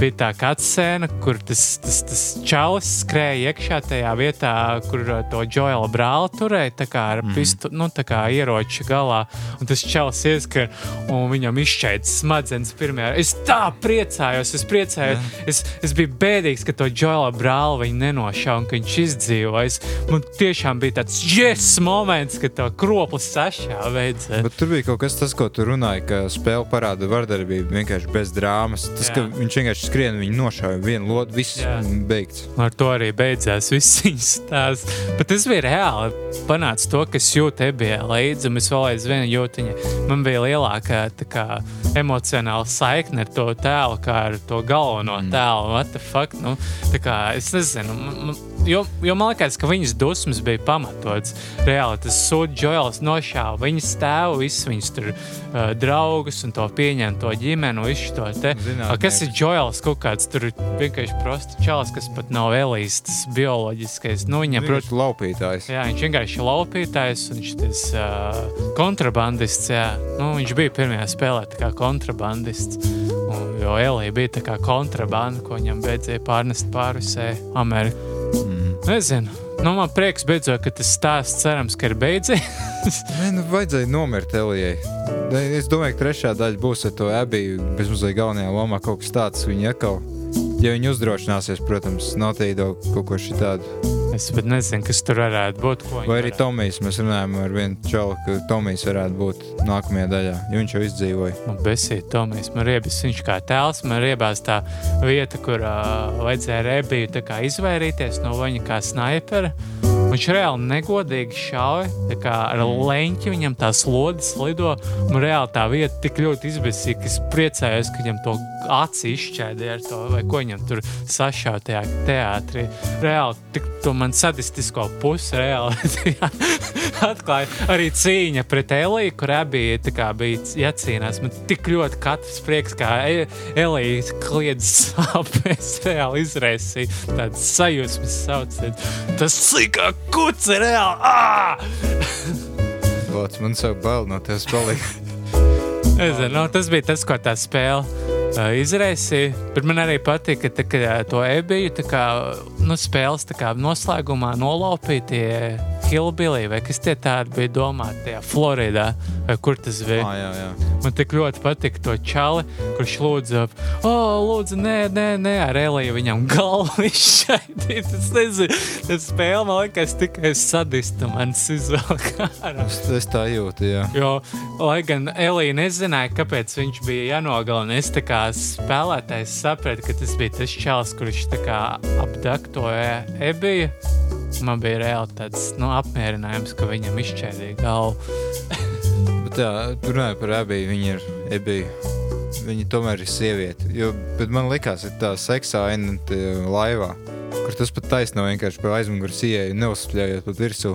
Bija tā kā scēna, kur tas, tas, tas čalis skrēja iekšā tajā vietā, kur uh, to Joela brāli turēja, tā kā ar mm. pistu, nu, tā kā ieroči galā. Un tas čalis ieskar un viņam izšķaidz smadzenes pirmajā. Es tā priecājos, es priecājos. Es, es biju bēdīgs, ka to Joela brāli viņi nenošāva un ka viņš izdzīvoja. Es- Man tiešām bija tāds yes moments, kad to kroplis sašāva veidzē. Bet tur bija kaut kas tāds, ko tu runāji, ka spēle parāda vardarbību vienkārši bez drāmas. Tas, Jā. ka viņš vienkārši skrien, viņa nošāva vienu lotu, viss Jā. beigts. Ar to arī beidzās viss viņas stāsts. Bet tas bija reāli. Panāca to, kas jūtas ebijā līdzi, un es vēl aizvien jūtu viņa. Man bija lielākā tā kā, emocionāla saikne ar to tēlu, kā ar to galveno mm. tēlu. What the fuck? Nu, tā kā, es nezinu. Jo, jo man liekas, ka viņas dusmas bija pamatotas. Reāli tas sūds Joels nošāva viņas tēvu, visus viņas tur uh, draugus un to pieņem to ģimeni, to te. A, Kas ir Joels? Kaut kāds tur vienkārši prosts čalis, kas pat nav Elijas, tas bioloģiskais. Nu, viņam, protams, Protams, laupītājs. Jā, viņš vienkārši ir laupītājs, un viņš ir tas uh, kontrabandists. Jā. Nu, viņš bija pirmajā spēlē kā kontrabandists. Un, jo Elija bija tā kā kontrabanda, ko viņam beidzēja pārnest pāri visai Amerikai. Mm. Nezinu. Nu, man prieks beidzot, ka tas stāsts cerams, ka ir beidzies. Nē, nu, vajadzēja nomirt Elijai. Es domāju, ka trešā daļa būs ar to abiju. Bezmazliet galvenajā lomā kaut kas tāds. Viņa atkal, ja viņi uzdrošināsies, protams, notīdo kaut ko šitādu. Es pat nezinu, kas tur varētu būt. Vai arī varētu- Tomijs. Mēs runājam ar vienu čalu, ka Tomijs varētu būt nākamajā daļā, jo viņš jau izdzīvoja. Man besīja Tomijs, man riebas viņš kā tēls, man riebās tā vieta, kur uh, vajadzēja rebiju izvairīties no viņa kā snaipera. Viņš reāli negodīgi šauja, ar leņķi viņam tās lodes lido. Man reāli tā vieta tik ļoti izbēsīja, ka es priecājos, ka viņam to aci izšķēdīja ar to, vai ko viņam tur sašāva tajā teātrī. Reāli tik to man sadistisko pusi reāli atklāja. Arī cīņa pret Eliju, kur abi kā bija jācīnās. Man tik ļoti katrs prieks, kā E- Elija kliedz sāpēs, reāli izraisīja tādas sajūsmas sauciens. Tas slikā kuts ir reāli! Lāc, man savu bail no tevis palika. Nezinu, nu, tas bija tas, ko tā spēle uh, izraisīja. Bet man arī patīk, ka tā, kā, to ebiju tā kā, nu, spēles tā kā, noslēgumā nolaupīja tie Hillbilly vai kas tie tādi bija domāti tajā Floridā, vai kur tas bija. Ah, jā, jā. Man tik ļoti patika to čali, kurš lūdza, oh, lūdzu, nē, nē, nē, ar Eliju viņam galvu izšaidīt. Es nezinu, tas spēle man liekas tikai sadista manis izvēl kārā. Es, es tā jūtu, jā. Jo, lai gan Elija nezināja, kāpēc viņš bija jānogalina, es tā kā spēlētājs sapratu, ka tas bija tas čalis, kurš tā kā apdaktoja ebiju. Man bija reāli tāds nu, apmierinājums, ka viņam izšķērdīja galvu. Bet jā, runāju par abiju, viņa ir ebija. Viņa tomēr ir sieviete. Jo, bet man liekas, ka tā seksaina laivā, kur tas pat taisno vienkārši pa aizmugures ieeju, neuzspļaujot pat virsū.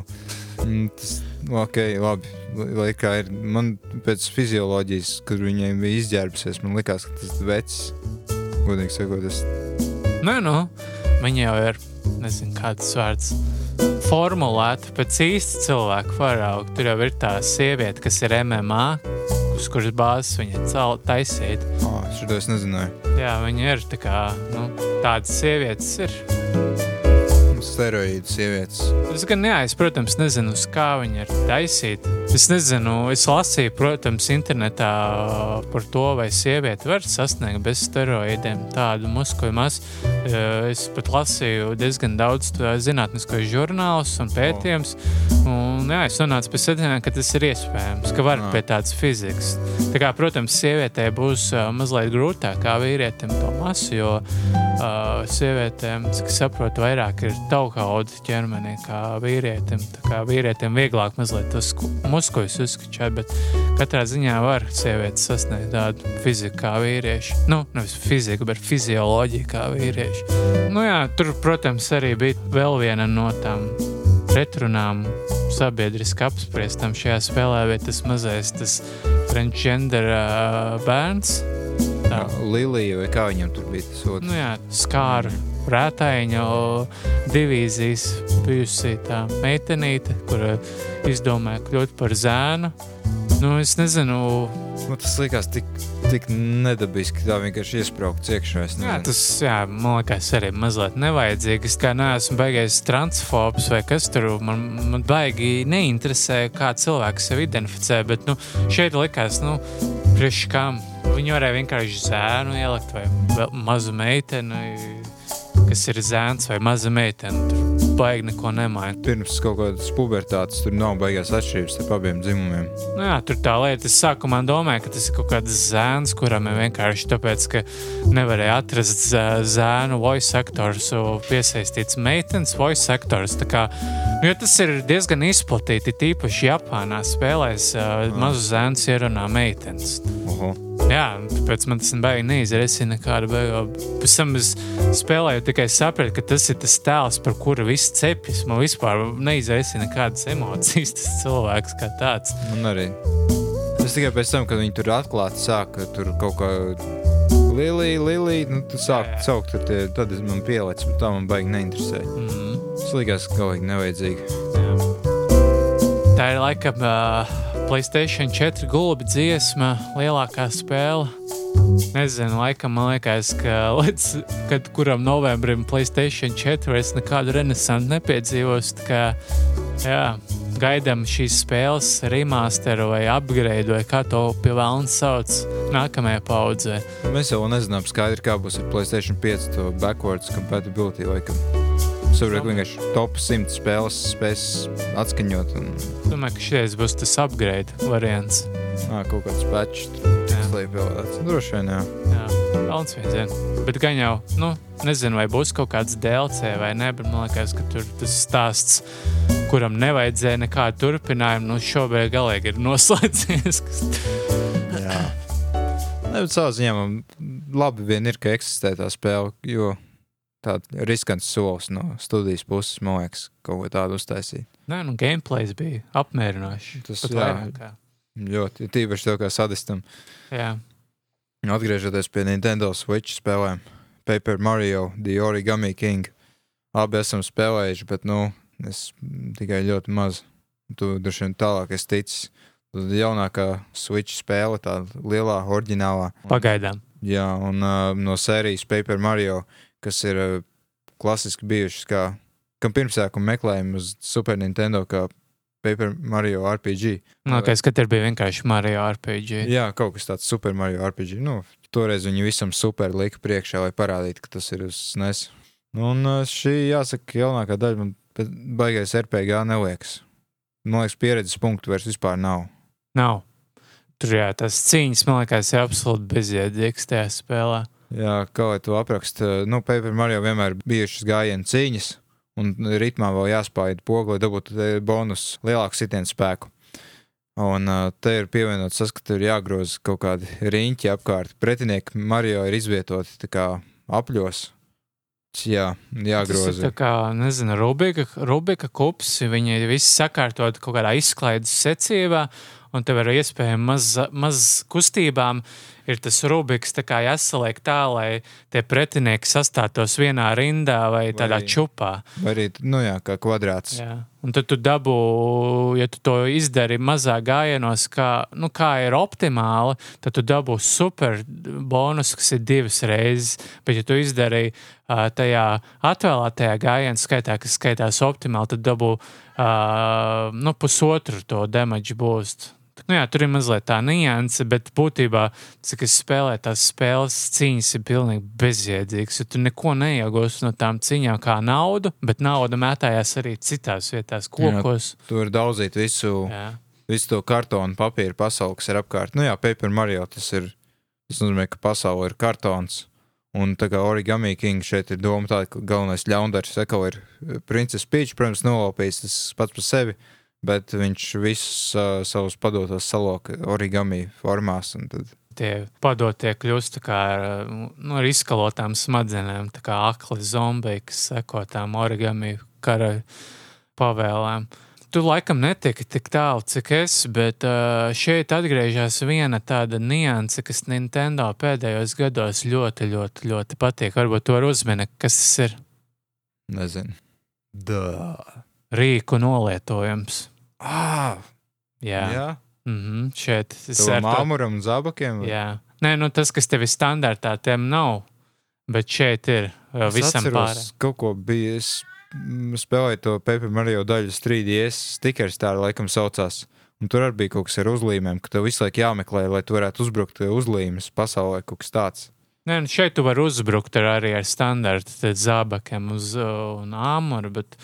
Mm, Tas, nu, ok, labi. Lai kā ir, man pēc fizioloģijas, kad viņai bija izģērbusies, man liekas, ka tas vecs, godīgi sakot, es Nē, nu, viņa jau ir, nezinu, kāds vārds. Formulēta pēc īsta cilvēka parauga. Tur jau ir tā sieviete, kas ir MMA, uz kuras bāzes viņa cēlā taisīt. Oh, es nezināju. Jā, viņa ir tā kā, nu, tādas sievietes ir. Steroīdu sievietes. Es gan, es, protams, nezinu, uz kā viņa ir taisīta. Es nezinu, es lasīju, protams, internetā par to, vai sieviete var sasniegt bez steroīdiem tādu muskuļu masu. Es pat lasīju diezgan daudz zinātnisko žurnālus un pētījumus. Un, jā, es nonācu pie secinājuma, ka tas ir iespējams, ka var Jā. pie tādas fizikas. Tā kā, protams, sievietē būs uh, mazliet grūtāk kā vīrietim to masu, jo uh, sievietēm, cik saprotu, vairāk ir taukauda ķermenī kā vīrietim. Tā kā vīrietim vieglāk mazliet tos ku- muskuļus uzskačāt, bet katrā ziņā var sievietes sasniegt tādu fiziku kā vīrieši. Nu, nevis fiziku, bet fizioloģiju kā vīrieši. Nu jā, tur, protams, arī bija vēl viena no tām pretrunām sabiedriski apspriestam šajā spēlē, vai tas mazais, tas transgender uh, bērns. Tā, Lilija vai kā viņam tur bija tas otrs? nu jā, skāra rētājiņa divīzijas bijusi tā meitenīte, kur izdomāja kļūt par zēnu. Nu, es nezinu, Man tas likās tik, tik nedabiski, tā vienkārši iesprāgts iekšā. Jā, tas jā, man liekas, arī mazliet nevajadzīgi. Es kā neesmu baigājis transfobs vai kas tur. Man, man baigi neinteresē, kā cilvēks sevi identificē. Bet nu, šeit likās, nu, priekš kam viņi varēja vienkārši zēnu ielikt vai mazu meiteni, kas ir zēns vai maza meitene. Tur baigi neko nemaina. Pirms kaut kādas pubertātes tur nav baigās atšķirības starp abiem dzimumiem. Nu, jā, tur tā lieta, es sākumā domāju, ka tas ir kaut kāds zēns, kuram ir vienkārši tāpēc, ka nevarēja atrast zē- zēnu voice actors, piesaistīts meitenes voice actors. Tā Kā, nu, jo tas ir diezgan izplatīti, tīpaši Japānā spēlēs uh, mazu zēnu ierunā meitenes. Oho. Jā, tāpēc man tas baigi neizraisīja nekādu beigu. Pēc tam es spēlēju, tikai sapratu, ka tas ir tas tēls, par kuru viss cepjas. Man vispār neizraisīja nekādas emocijas, tas cilvēks kā tāds. Man arī. Es tikai pēc tam, kad viņi tur atklāti sāka tur kaut kā. Lilija, Lilija, nu, tu sāk Jā, jā. saukt, tad, tad es man pielicu, bet tā man baigi neinteresē. Mm. Tas likās kaut kā nevajadzīgi. Jā. Tā ir laikam uh, Playstation 4 gulbi dziesma, lielākā spēle. Nezinu, laikam man liekas, ka līdz kad kuram novembrim Playstation 4 vairs nekādu renesansu nepiedzīvos. tā Kā, jā, gaidām šīs spēles remasteru vai upgrade, vai kā to pie vēlna sauc nākamajā paudzē. Mēs jau nezinām skaidri, kā būs ar Playstation 5 to backwards compatibility laikam. Saprotu, ka vienkārši top 100 spēles spēs atskaņot un Domāju, ka šis būs tas upgrade variants. ā, kaut kāds patch Jā. slēpjas. Droši vien, jā. Jā, Pelns vien. Bet gan jau, nu, nezinu, vai būs kaut kāds DLC vai nē, bet man liekas, ka tur tas stāsts, kuram nevajadzēja nekādu turpinājumu, nu, šobrīd galīgi ir noslēdzies. jā. Ne, bet savā ziņā man labi vien ir, ka eksistē tā spēle, jo tāds riskants solis no studijas puses, man liekas, kaut ko tādu uztaisīt. Nē, nu, gameplays bija apmierinošs. Tas, kā. Ļoti tīpaši tev kā sadistam. Jā, Atgriežoties pie Nintendo Switch spēlēm, Paper Mario, The Origami King. Abi esam spēlējuši, bet nu, es tikai ļoti maz. Tu droši vien tālāk esi ticis. Tad jaunākā Switch spēle, tā lielā, oriģinālā. pagaidām. Jā, un uh, no sērijas Paper Mario, kas ir uh, klasiski bijušas kā kam pirmsākuma meklējumu uz Super Nintendo kā Paper Mario RPG. Nu, kā skatījums bija vienkārši Mario RPG. Jā, kaut kas tāds Super Mario RPG. Nu, toreiz viņi visam super lika priekšā, lai parādītu, ka tas ir uz SNES. Un uh, šī, jāsaka, jaunākā daļa man baigais RPG neliekas. Man liekas, pieredzes punktu vairs vispār nav. Nav. Tur jā, tas cīņas, man liekas, ir absolūti bezjēdzīgs tajā spēlē. Jā, kā lai to apraksta, nu, Paper Mario vienmēr bijušas gājienu cīņas, un ritmā vēl jāspēj pogu, lai dabūtu bonus lielāku sitienu spēku. Un uh, te ir pievienots tas, ka tur ir jāgroza kaut kādi riņķi apkārt. Pretinieki Mario ir izvietoti kā apļos. Jā, Tas ir jāgroza. tā kā, nezinu, Rubika, Rubika kups. Viņi visi sakārtoti kaut kādā izklaides secībā, un tev ir iespēja maz, maz kustībām. Ir tas Rubiks kā jāsaliek tā, lai tie pretinieki sastātos vienā rindā vai tādā Vai- čupā. Vai arī, nu jā, kā kvadrāts. Jā. Un tad tu dabū, ja tu to izdari mazā gājienos, kā, nu, kā ir optimāli, tad tu dabū super bonus, kas ir divas reizes. Bet, ja tu izdari uh, tajā atvēlētajā gājienā, skaitā, kas skaitās optimāli, tad dabū uh, nu, pusotru to damage boost. Nu, jā, tur ir mazliet tā nianse, bet būtībā, cik es spēlēju, tās spēles cīņas ir pilnīgi bezjēdzīgas. Tu neko neiegūsi no tām cīņām kā naudu, bet nauda mētājās arī citās vietās, kokos. Tur daudzīt visu, Jā. visu to kartonu papīru pasauli, kas ir apkārt. Nu jā, Paper Mario tas ir. Tas nozīmē, ka pasaule ir kartons. Un tā kā origami king šeit ir doma tāda, ka galvenais ļaundaris Eko ir Princess Peach, protams, nolaupījis tas pats par sevi, bet viņš visus uh, savus padotos saloka origami formās. un Tad, Tie padotie kļūst ar, nu, ar izkalotām smadzenēm, tā kā akli zombiji, kas seko tām origami kara pavēlēm. Tu laikam netiki tik tālu, cik es, bet uh, šeit atgriežas viena tāda nianse, kas Nintendo pēdējos gados ļoti, ļoti, ļoti patīk. Varbūt to var uzminēt, kas tas ir nezinu. Dā. Rīku nolietojums. Ah, Jā, jā. Mm -hmm. šeit ir māmuram un zabakiem. vai? Jā, Nē, nu, tas, kas tev ir standartā, tiem nav. Bet šeit ir uh, Es visam pārējiem. Kaut ko bija. Es mm, spēlēju to Paper Mario daļu 3DS stikers, tā laikam saucās. Un tur arī bija kaut kas ar uzlīmēm, ka tev visu laiku jāmeklē, lai tu varētu uzbrukt uzlīmes pasaulē, kaut kas tāds. Nē, nu, šeit tu vari uzbrukt ar, arī ar standarta zābakiem uz uh, un āmuru, bet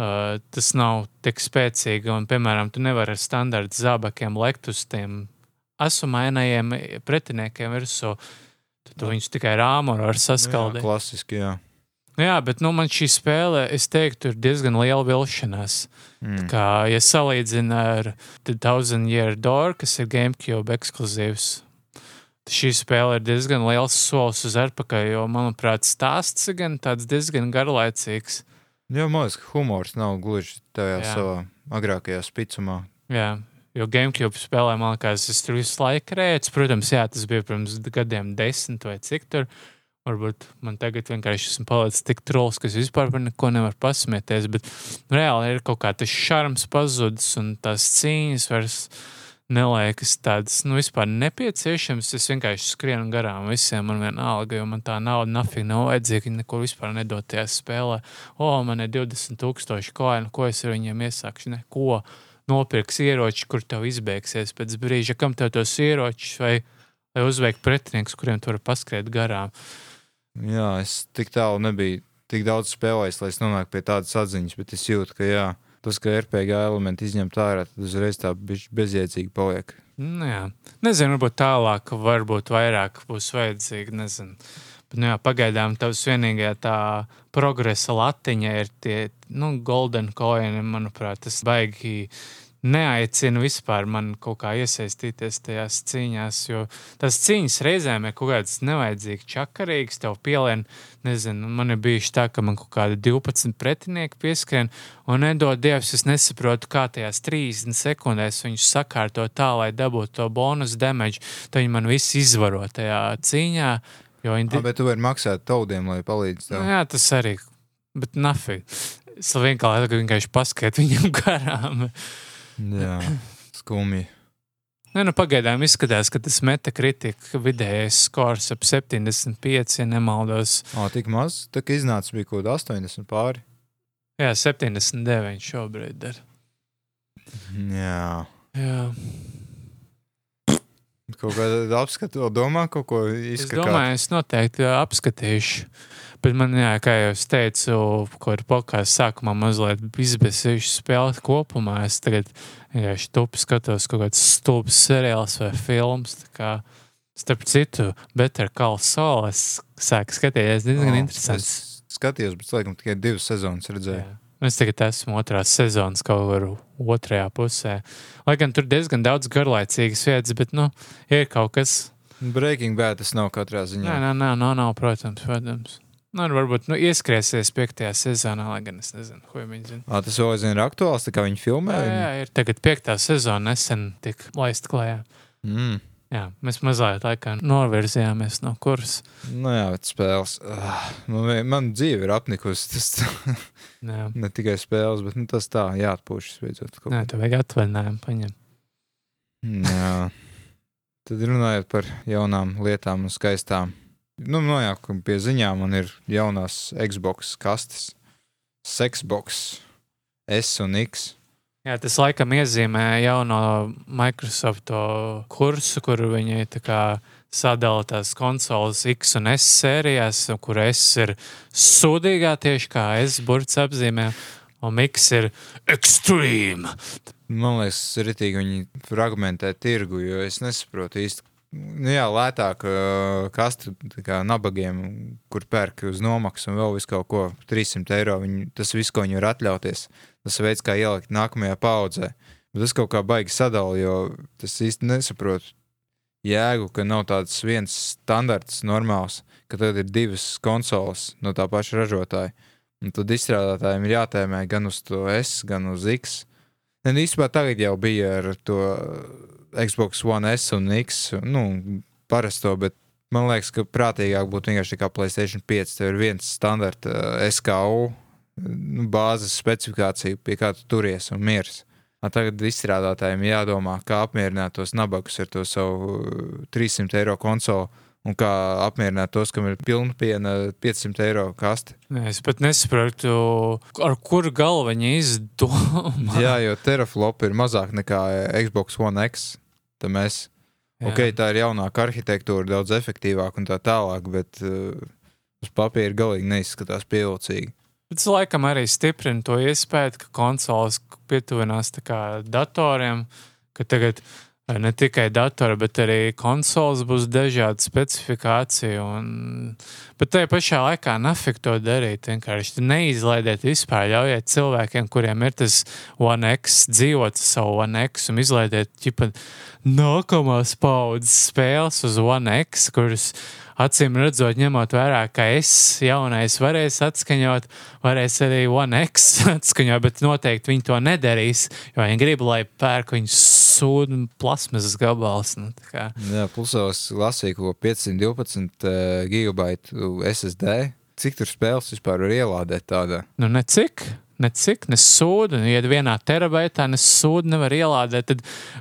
uh, tas nav tik spēcīgi. Un, piemēram, tu nevari ar standarta zābakiem lekt uz tiem asumainajiem pretiniekiem virsū. Tad tu viņus tikai ar āmuru var Nu, jā, saskaldīt. klasiski, jā. Jā, bet nu, man šī spēle, es teiktu, ir diezgan liela vilšanās. Mm. Kā, ja salīdzina ar The Thousand Year Door, kas ir GameCube ekskluzīvs, tad šī spēle ir diezgan liels solis uz atpakaļ, jo, manuprāt, stāsts ir gan tāds diezgan garlaicīgs. Jā, man liekas, ka humors nav gluži tajā Jā. savā agrākajā spicumā. Jā, jo GameCube spēlē, man liekas, es tur visu laiku rēcu. Protams, jā, tas bija pirms gadiem desmit vai cik tur. Varbūt man tagad vienkārši esmu palicis tik trolls, ka es vispār par neko nevaru pasmieties. Bet reāli ir kaut kā tas šarms pazudis un tās cīņas vairs neliekas tādas, nu, vispār nepieciešamas. Es vienkārši skrienu garām visiem, man vienalga, jo man tā nauda nafīgi nav vajadzīga. Viņi neko vispār nedod tajā spēlē. O, man ir 20,000 koinu, ko es ar viņiem iesākšu? Neko. Nopirks ieroči, kur tev izbeigsies pēc brīža, kam tev tos ieročus vai lai uzveiktu pretinieks, kuriem tu vari paskriet garām. Jā, es tik tālu nebiju tik daudz spēlējis, lai es nonāktu pie tādas atziņas, bet es jūtu, ka jā, tas, ka RPG elementi izņemt ārā, tad uzreiz tā bezjēdzīgi paliek. Nu, jā. Nezinu, varbūt tālāk, varbūt vairāk būs vajadzīgi. Nezinu. Bet, nu, jā, pagaidām tavs vienīgā tā progresa latiņa ir tie nu, golden coini. Manuprāt, tas baigi neaicina vispār man kaut kā iesaistīties tajās cīņās, jo tās cīņas reizēm ir kaut kādas nevajadzīgas, čakarīgas, tev pielien, nezinu, man ir bijuši tā, ka man kaut kādi 12 pretinieki pieskrien, un nedod Dievs, es nesaprotu, kā tajās 30 sekundēs viņus sakārto tā, lai dabūtu to bonus damage, tad viņi man visi izvaro tajā cīņā, jo viņi... Ah, bet tu vari maksāt taudiem, lai palīdz Nu, jā, tas arī, bet nafig. Es vienkārši, vienkārši paskatu viņam garām. Jā, skumji. Nē, nu, pagaidām izskatās, ka tas metakritika vidējais skors ap 75, ja nemaldos. O, tik maz, tā kā iznāca bija kaut kāda 80 pāri. Jā, 79 šobrīd ir. Jā. Jā. Kaut kāda apskata, vēl domā, kaut ko Es izskatīt. domāju, es noteikti apskatīšu. Bet man, jā, kā jau es teicu, ko ir podkāstā sākumā mazliet izbēsījuši spēles kopumā. Es tagad vienkārši tupi skatos kaut kāds stulbs seriāls vai films. starp citu, Better Call Saul es sāku skatīties diezgan oh, interesants. Es skatījos, bet laikam tikai divas sezonas redzēju. Jā. Es tagad esmu otrās sezonas kaut kur otrajā pusē. Lai gan tur diezgan daudz garlaicīgas vietas, bet, nu, ir kaut kas. Breaking Bad tas nav katrā ziņā. Nē, nē, nē, nav, nav protams, protams. Nu, varbūt nu, ieskriesies piektajā sezonā, lai gan es nezinu, ko viņi zina. Ā, tas vēl aizvien ir aktuāls, kā viņi filmē. Jā, jā, ir tagad piektā sezona, nesen tika laista klajā. Mm. Jā, mēs mazliet laikā novirzījāmies no kursa. Nu jā, bet spēles. Uh, man, vien- man dzīve ir apnikusi. Tas ne tikai spēles, bet nu, tas tā, jāatpūšas beidzot. Nē, tev vajag atvaļinājumu paņemt. Jā. Tad runājot par jaunām lietām un skaistām. Nu, no jā, ka pie ziņām man ir jaunās Xbox kastes. Sexbox, S un X. Jā, tas laikam iezīmē jauno Microsoft kursu, kur viņi tā sadala tās konsoles X un S sērijās, kur S ir sūdīgā tieši kā S burts apzīmē, un X ir extreme. Man liekas, ritīgi viņi fragmentē tirgu, jo es nesaprotu īsti. Nu, jā, lētāk uh, kastu kā nabagiem, kur pērk uz nomaksu un vēl visu kaut ko 300 eiro. Viņi, tas viss, ko viņi var atļauties, tas veids, kā ielikt nākamajā paudzē. Bet tas kaut kā baigi sadala, jo tas īsti nesaprotu jēgu, ka nav tāds viens standarts normāls, ka tad ir divas konsoles no tā paša ražotāja. Un tad izstrādātājiem ir jātēmē gan uz to S, gan uz X. Ne, nu, īstenībā tagad jau bija ar to Xbox One S un X, nu, parasto, bet man liekas, ka prātīgāk būtu vienkārši kā Playstation 5. Tev ir viens standarta uh, SKU, nu, bāzes specifikācija, pie kā tu turies un miers. A, Tagad izstrādātājiem jādomā, kā apmierināt tos nabagus ar to savu uh, 300 eiro konsoli un kā apmierināt tos, kam ir pilna piena 500 eiro kaste. Es pat nesaprotu, ar kuru galvu viņi izdomā. Jā, jo teraflop ir mazāk nekā Xbox One X. Mēs, Jā. ok, tā ir jaunāka arhitektūra, daudz efektīvāka un tā tālāk, bet uh, uz papīra galīgi neizskatās pievilcīgi. Tas laikam arī stiprina to iespēju, ka konsoles pietuvinās datoriem, ka tagad eh, ne tikai datori, bet arī konsoles būs dažāda specifikācija. Un... Bet tajā pašā laikā nafik to darīt. Vienkārši neizlaidiet vispār. Ļaujiet cilvēkiem, kuriem ir tas One X, dzīvot savu One X un izlaidiet ķipa, nākamās paudzes spēles uz One X, kuras acīm redzot, ņemot vērā, ka es jaunais varēs atskaņot, varēs arī One X atskaņot, bet noteikti viņi to nedarīs, jo viņi grib, lai pērk viņu sūdu plasmasas gabals. Nu. Jā, plus vēl es lasīju, ko 512 uh, gigabaitu SSD. Cik tur spēles vispār var ielādēt tādā? nu, ne cik. Ne cik, ne sūdu, ja vienā terabaitā ne sūdu nevar ielādēt, tad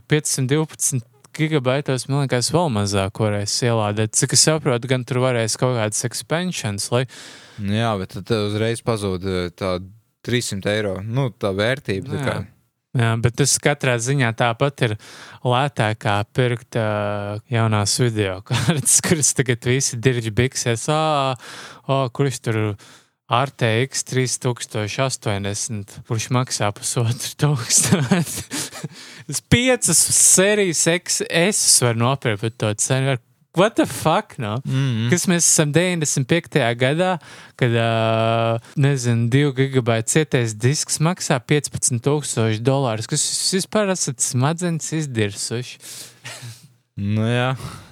512 gigabaitos, man liekas, vēl mazāk varēs ielādēt. Cik es saprotu, gan tur varēs kaut kādas expansions, lai Nu, jā, bet tad uzreiz pazūd uh, tā 300 eiro. Nu, tā vērtība. Tā kā. Jā, bet tas katrā ziņā tāpat ir lētāk kā pirkt uh, jaunās video kārtas, kuras tagad visi dirži biksēs. Ā, ā, kurš tur RTX 3080, kurš maksā pusotru tūkstošu. Tas piecas sērijas XS var nopirkt par to cenu. What the fuck? No? Mm Kas mēs esam 95. gadā, kad, uh, nezinu, 2 gigabaita cietais disks maksā 15,000 dolārus. Kas jūs vispār esat smadzenes izdirsuši? Nu, jā,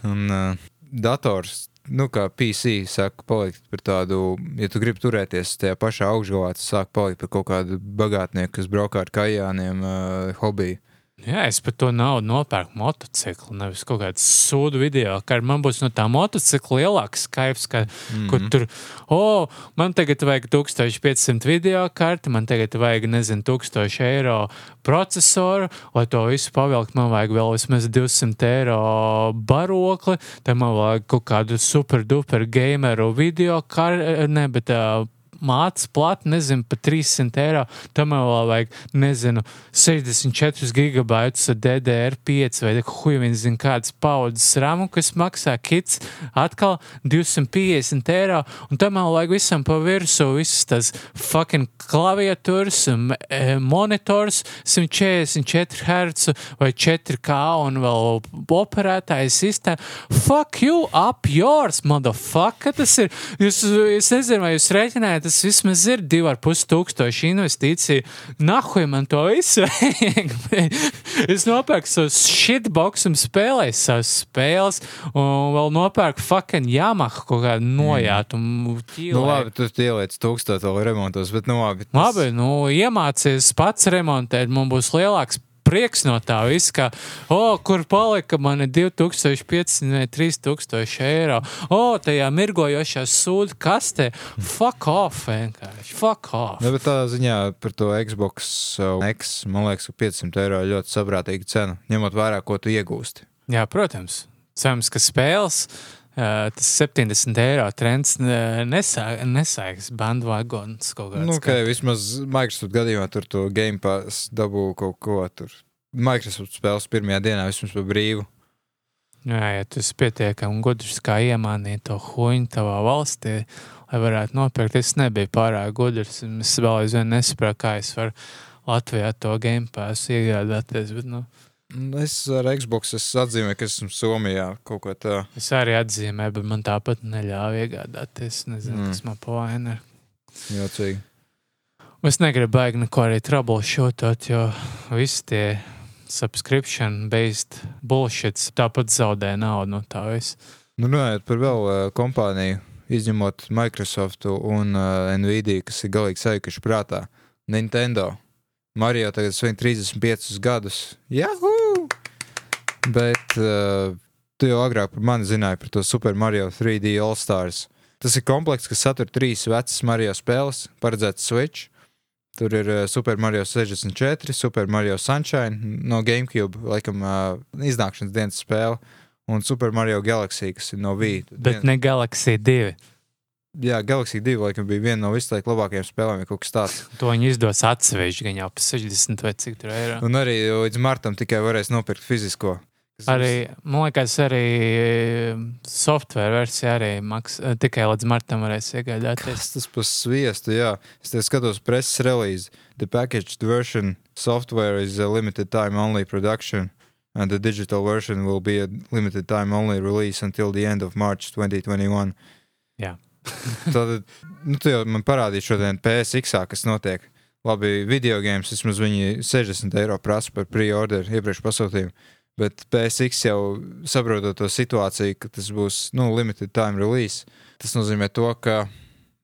un uh, dators, nu, kā PC, saka, palikt par tādu, ja tu gribi turēties tajā pašā augšgalā, tas sāk palikt par kaut kādu bagātnieku, kas braukā ar kājāniem, uh, hobiju. Jā, es par to naudu nopērku motociklu, nevis kaut kādu sūdu video. Kā man būs no tā motocikla lielāks skaits, ka, mm. -hmm. kur tur, oh, man tagad vajag 1500 video karti, man tagad vajag, nezinu, 1000 eiro procesoru, lai to visu pavilkt, man vajag vēl vismaz 200 eiro barokli, tad man vajag kaut kādu super duper gameru video karti, ne, bet uh, mātes plati, nezinu, par 300 eiro. Tam vēl vajag, nezinu, 64 gigabaitus ar DDR5 vai huj, viņš zina, kādas paudzes ramu, kas maksā kits atkal 250 eiro. Un tam vēl vajag visam pa virsmu, visas tas fucking klaviatūras, e, monitors, 144 Hz vai 4K un vēl operētājs sistēma. Fuck you up yours, motherfucker! Tas ir, jūs, es nezinu, vai jūs rēķinājat, tas vismaz ir 2,5 tūkstoši investīciju. Nahuj man to visu vajag. es nopērku savus shitbox un spēlēju savas spēles, un vēl nopērku fucking Yamaha kaut kādu nojātu. Nu, labi, tu ieliec tūkstoši vēl remontos, bet nu labi. Tas... Labi, nu iemācies pats remontēt, man būs lielāks prieks no tā visa, ka, oh, kur palika mani 2500 vai 3000 eiro. O, oh, tajā mirgojošā sūdu kastē. Fuck off, vienkārši. Fuck off. Ne, bet tā ziņā par to Xbox X, man liekas, ka 500 eiro ir ļoti saprātīga cena, ņemot vērā, ko tu iegūsti. Jā, protams. Cerams, ka spēles. Tas 70 eiro trends nesāks bandvagons kaut kādā. Nu, okay, vismaz Microsoft gadījumā tur to Game Pass dabū kaut ko tur. Microsoft spēles pirmajā dienā vismaz par brīvu. Jā, ja tu esi pietiekami gudrs, kā iemānīt to huņu tavā valstī, lai varētu nopirkt, es nebiju pārāk gudrs. Es vēl aizvien nesaprotu, kā es varu Latvijā to Game Pass iegādāties. Bet, nu, Es ar Xbox es atzīmēju, ka esmu Somijā kaut ko tādu. Es arī atzīmēju, bet man tāpat neļāva iegādāties. Es nezinu, mm. kas man pavaina. Jocīgi. Es negribu baigi neko arī troubleshootot, jo visi tie subscription-based bullshits tāpat zaudē naudu no tā visa. Nu, runājot par vēl uh, kompāniju, izņemot Microsoft un uh, Nvidia, kas ir galīgi sajukuši prātā, Nintendo. Mario tagad svin 35 gadus. Jahu! Bet uh, tu jau agrāk par mani zināji par to Super Mario 3D All Stars. Tas ir komplekss, kas satur trīs vecas Mario spēles, paredzētas Switch. Tur ir uh, Super Mario 64, Super Mario Sunshine no GameCube, laikam, uh, iznākšanas dienas spēle, un Super Mario Galaxy, kas ir no Vīta. Bet Dien... ne Galaxy 2. Jā, Galaxy 2 laikam bija viena no laiku labākajām spēlēm, ja kaut kas tāds. To viņi izdos atsevišķi, gan jau par 60 vai cik tur eiro. Un arī līdz martam tikai varēs nopirkt fizisko. Arī, man liekas, arī eh, software versija arī maks, eh, tikai līdz martam varēs iegādāties. Tas par sviestu, jā. Es skatos preses relīzi. The packaged version software is a limited time only production. And the digital version will be a limited time only release until the end of March 2021. Jā. Tad, nu, man parādīji šodien PSX, kas notiek. Labi, video games vismaz viņi 60 eiro prasa par pre-order iepriekš pasūtījumu. Bet PSX jau saprotot to situāciju, ka tas būs nu, limited time release, tas nozīmē to, ka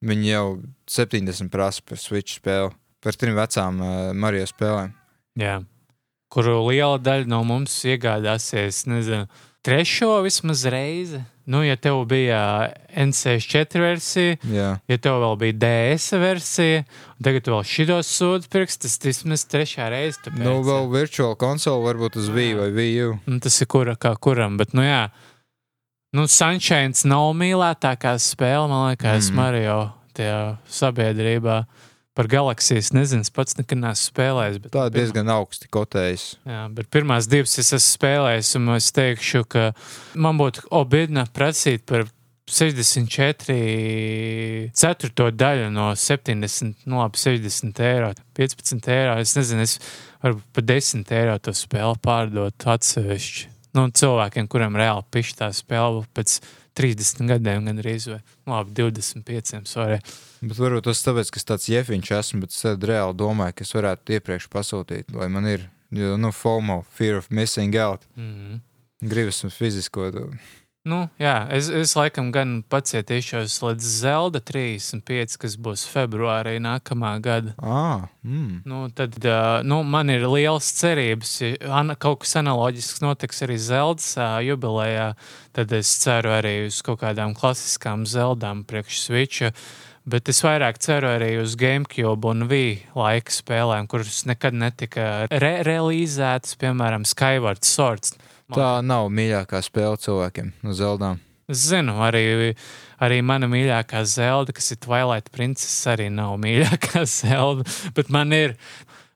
viņi jau 70 prasa par Switch spēli, par trim vecām uh, Mario spēlēm. Jā, kuru liela daļa no mums iegādāsies, nezinu, trešo vismaz reizi. Nu, ja tev bija NC4 versija, Jā. ja tev vēl bija DS versija, un tagad vēl šitos sūdzes pirksts, tas vismaz trešā reize. Tāpēc. Nu, vēl virtuāla konsole varbūt uz Wii vai U. Nu, tas ir kura kā kuram, bet, nu jā, nu, Sunshine nav mīlētākā spēle, man liekas, mm. Mario tajā sabiedrībā. Par galaksijas nezinu, pats nekad neesmu spēlējis. Tā ir diezgan augsti kotējis. Jā, bet pirmās divas es esmu spēlējis, un es teikšu, ka man būtu obidna prasīt par 64 ceturto daļu no 70, no labi, 60 eiro, 15 eiro. Es nezinu, es varu par 10 eiro to spēli pārdot atsevišķi. Nu, cilvēkiem, kuriem reāli pišķi tā spēle pēc 30 gadiem, gan arī nu, labi, 25. Sorry. Bet varbūt tas tāpēc, ka es tāds jefiņš esmu, bet es reāli domāju, ka es varētu iepriekš pasūtīt, lai man ir, jo, nu, FOMO, fear of missing out. Mm -hmm. Gribas un fizisko. To. Nu, jā, es, es laikam gan pacietīšos līdz Zelda 35, kas būs februārī nākamā gada. Ah, mm. nu, tad nu, man ir liels cerības, ja kaut kas analoģisks notiks arī Zeldas uh, jubilejā. Tad es ceru arī uz kaut kādām klasiskām Zeldām priekš Switcha. Bet es vairāk ceru arī uz GameCube un Wii laika spēlēm, kuras nekad netika re realizētas, piemēram, Skyward Swords. Tā nav mīļākā spēle cilvēkiem no Zeldām. Es zinu, arī, arī mana mīļākā zelta, kas ir Twilight Princess, arī nav mīļākā zelta. Bet man ir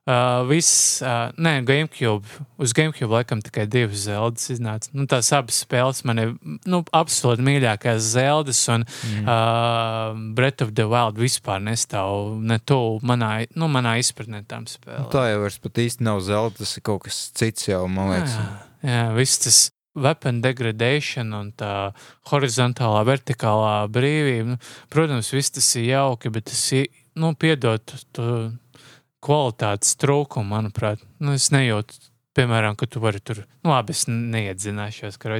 uh, viss, uh, nē, GameCube. Uz GameCube laikam tikai divas zeltas iznāca. Nu, tās abas spēles man ir nu, absolūti mīļākās zeltas, un mm. uh, Breath of the Wild vispār nestāv ne tuvu manā, nu, manā izpratnē tām spēlēm. Tā jau vairs pat īsti nav zelta, tas ir kaut kas cits jau, man liekas. Jā, jā viss tas weapon degradation un tā horizontālā, vertikālā brīvība. Nu, protams, viss tas ir jauki, bet tas ir, nu, piedod to kvalitātes trūkumu, manuprāt. Nu, es nejūtu, piemēram, ka tu vari tur, nu, labi, es neiedzināšos, ka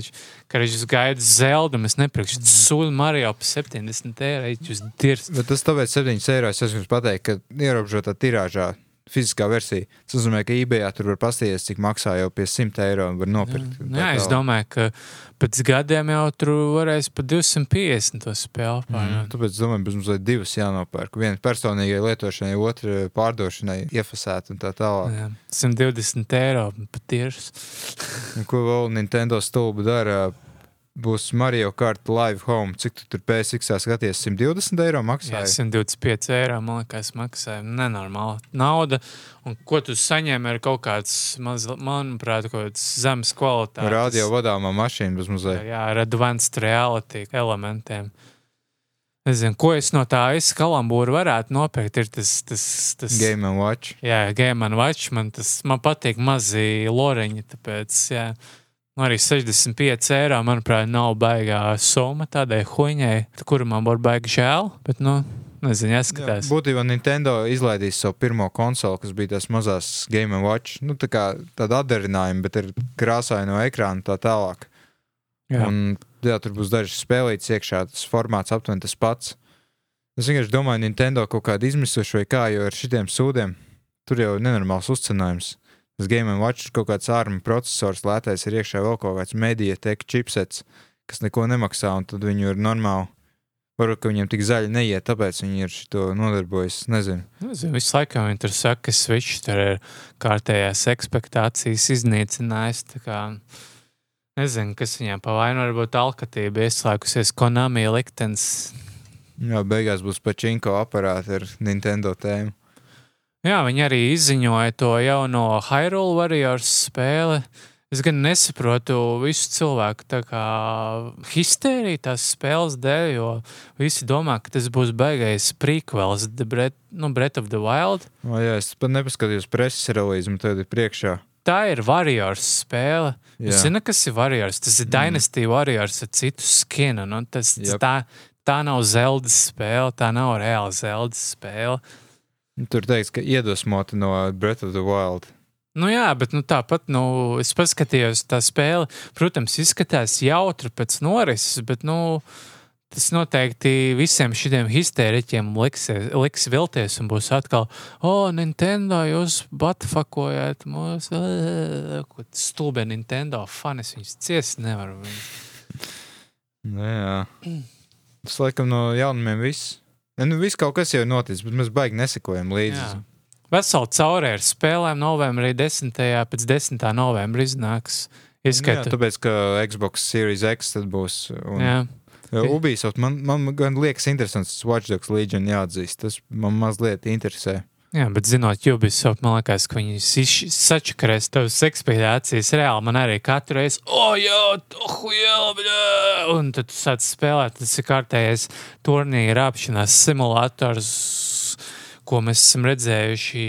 viņš gaida zeldu, es nepirkšu sūdu Mario par 70 eiro, jūs dirs. Bet tas tāpēc 7 eiro es esmu pateikt, ka ierobežotā tirāžā fiziskā versija. Tas nozīmē, ka eBay tur var paskatīties, cik maksā jau pie 100 eiro un var nopirkt. Jā, jā es domāju, ka pēc gadiem jau tur varēs par 250 to spēli pārnāt. Mm, tāpēc es domāju, ka mums ir divas jānopērk. Viena personīgai lietošanai, otra pārdošanai, iefasēt un tā tālāk. Jā, 120 eiro patiešām. ko vēl Nintendo stulbi dara? Būs Mario Kart Live Home. Cik tu tur PSX skaties? 120 eiro maksāja? Jā, 125 eiro man liekas, maksāja. Nenormāla nauda. Un ko tu saņēmi ar kaut kāds, maz, manuprāt, kaut kāds zemes kvalitātes. Radio vadāmā mašīna bez muzeja. Jā, ar advanced reality elementiem. Nezinu, ko es no tā izkalambūra varētu nopirkt. Ir tas, tas, tas Game and Watch. Jā, Game and Watch. Man, tas, man patīk mazi loreņi, tāpēc, jā. Nu, arī 65 eiro, manuprāt, nav baigā summa tādai huņai, kuru man būtu baigi žēl. Bet, nu, Nezinu, jāskatās. Jā, būtībā Nintendo izlaidīs savu pirmo konsoli, kas bija tās mazās Game Watch. Nu, tā kā tāda atdarinājuma, bet ir krāsaina no ekrāna tā tālāk. Jā. Un, jā, tur būs dažas spēlītas iekšā, tas formāts aptuveni tas pats. Es vienkārši domāju, Nintendo kaut kādu izmisuši vai kā, jo ar šitiem sūdiem tur jau ir nenormāls uzcenājums. Tas Game Watch ir kaut kāds ārmu processors, lētais ir iekšā vēl kaut kāds mediatek chipsets, kas neko nemaksā, un tad viņu ir normāli. Varbūt viņiem tik zaļi neiet, tāpēc viņi ir šo nodarbojas. Nezinu. Nezinu, visu laiku viņi tur saka, ka Switch tur ir kārtējās expectācijas iznīcinājis. Nezinu, kas viņiem pa vainu varbūt alkatība ieslēgusies Konami liktenis. Jā, beigās būs pačinko aparāti ar Nintendo tēmu. Jā, viņi arī izziņoja to jauno Hyrule Warriors spēli. Es gan nesaprotu visu cilvēku histēriju tās spēles dēļ, jo visi domā, ka tas būs beigais prequels, Breath, nu, Breath of the Wild. O, jā, es pat nepaskatījos preses realizmu, tad ir priekšā. Tā ir Warriors spēle. Jūs zināt, kas ir Warriors? Tas ir mm. Dynasty Warriors ar citu skinu. Nu, tas, yep. tā, tā nav Zeldas spēle, tā nav reāla Zeldas spēle. Tur teiks, ka iedvesmota no Breath of the Wild. Nu jā, bet nu, tāpat nu, es paskatījos, tā spēle, protams, izskatās jautri pēc norises, bet nu, tas noteikti visiem šiem histēriķiem liks, liks vilties un būs atkal, oh, Nintendo, jūs batfakojat mūs, ko stulbē Nintendo fanis, viņus ciest nevar. Nu jā, tas laikam no jaunumiem viss. Nu, viss kaut kas jau ir noticis, bet mēs baigi nesekojam līdzi. Jā. Vesela caurē ar spēlēm novembrī, 10. pēc 10. novembra iznāks. Izskata. Nu, jā, tāpēc, ka Xbox Series X tad būs. Un... Jā. Ubisoft man, man gan liekas interesants, Watch Dogs Legion jāatzīst. Tas man mazliet interesē. Jā, bet zinot, Ubisoft, man liekas, ka viņi sačakarēs tavas ekspedīcijas reāli. Man arī katru reizi, oh, jā, oh, jā, bļā! Un tad tu sāc spēlēt, tas ir kārtējais turnīra apšanās simulators, ko mēs esam redzējuši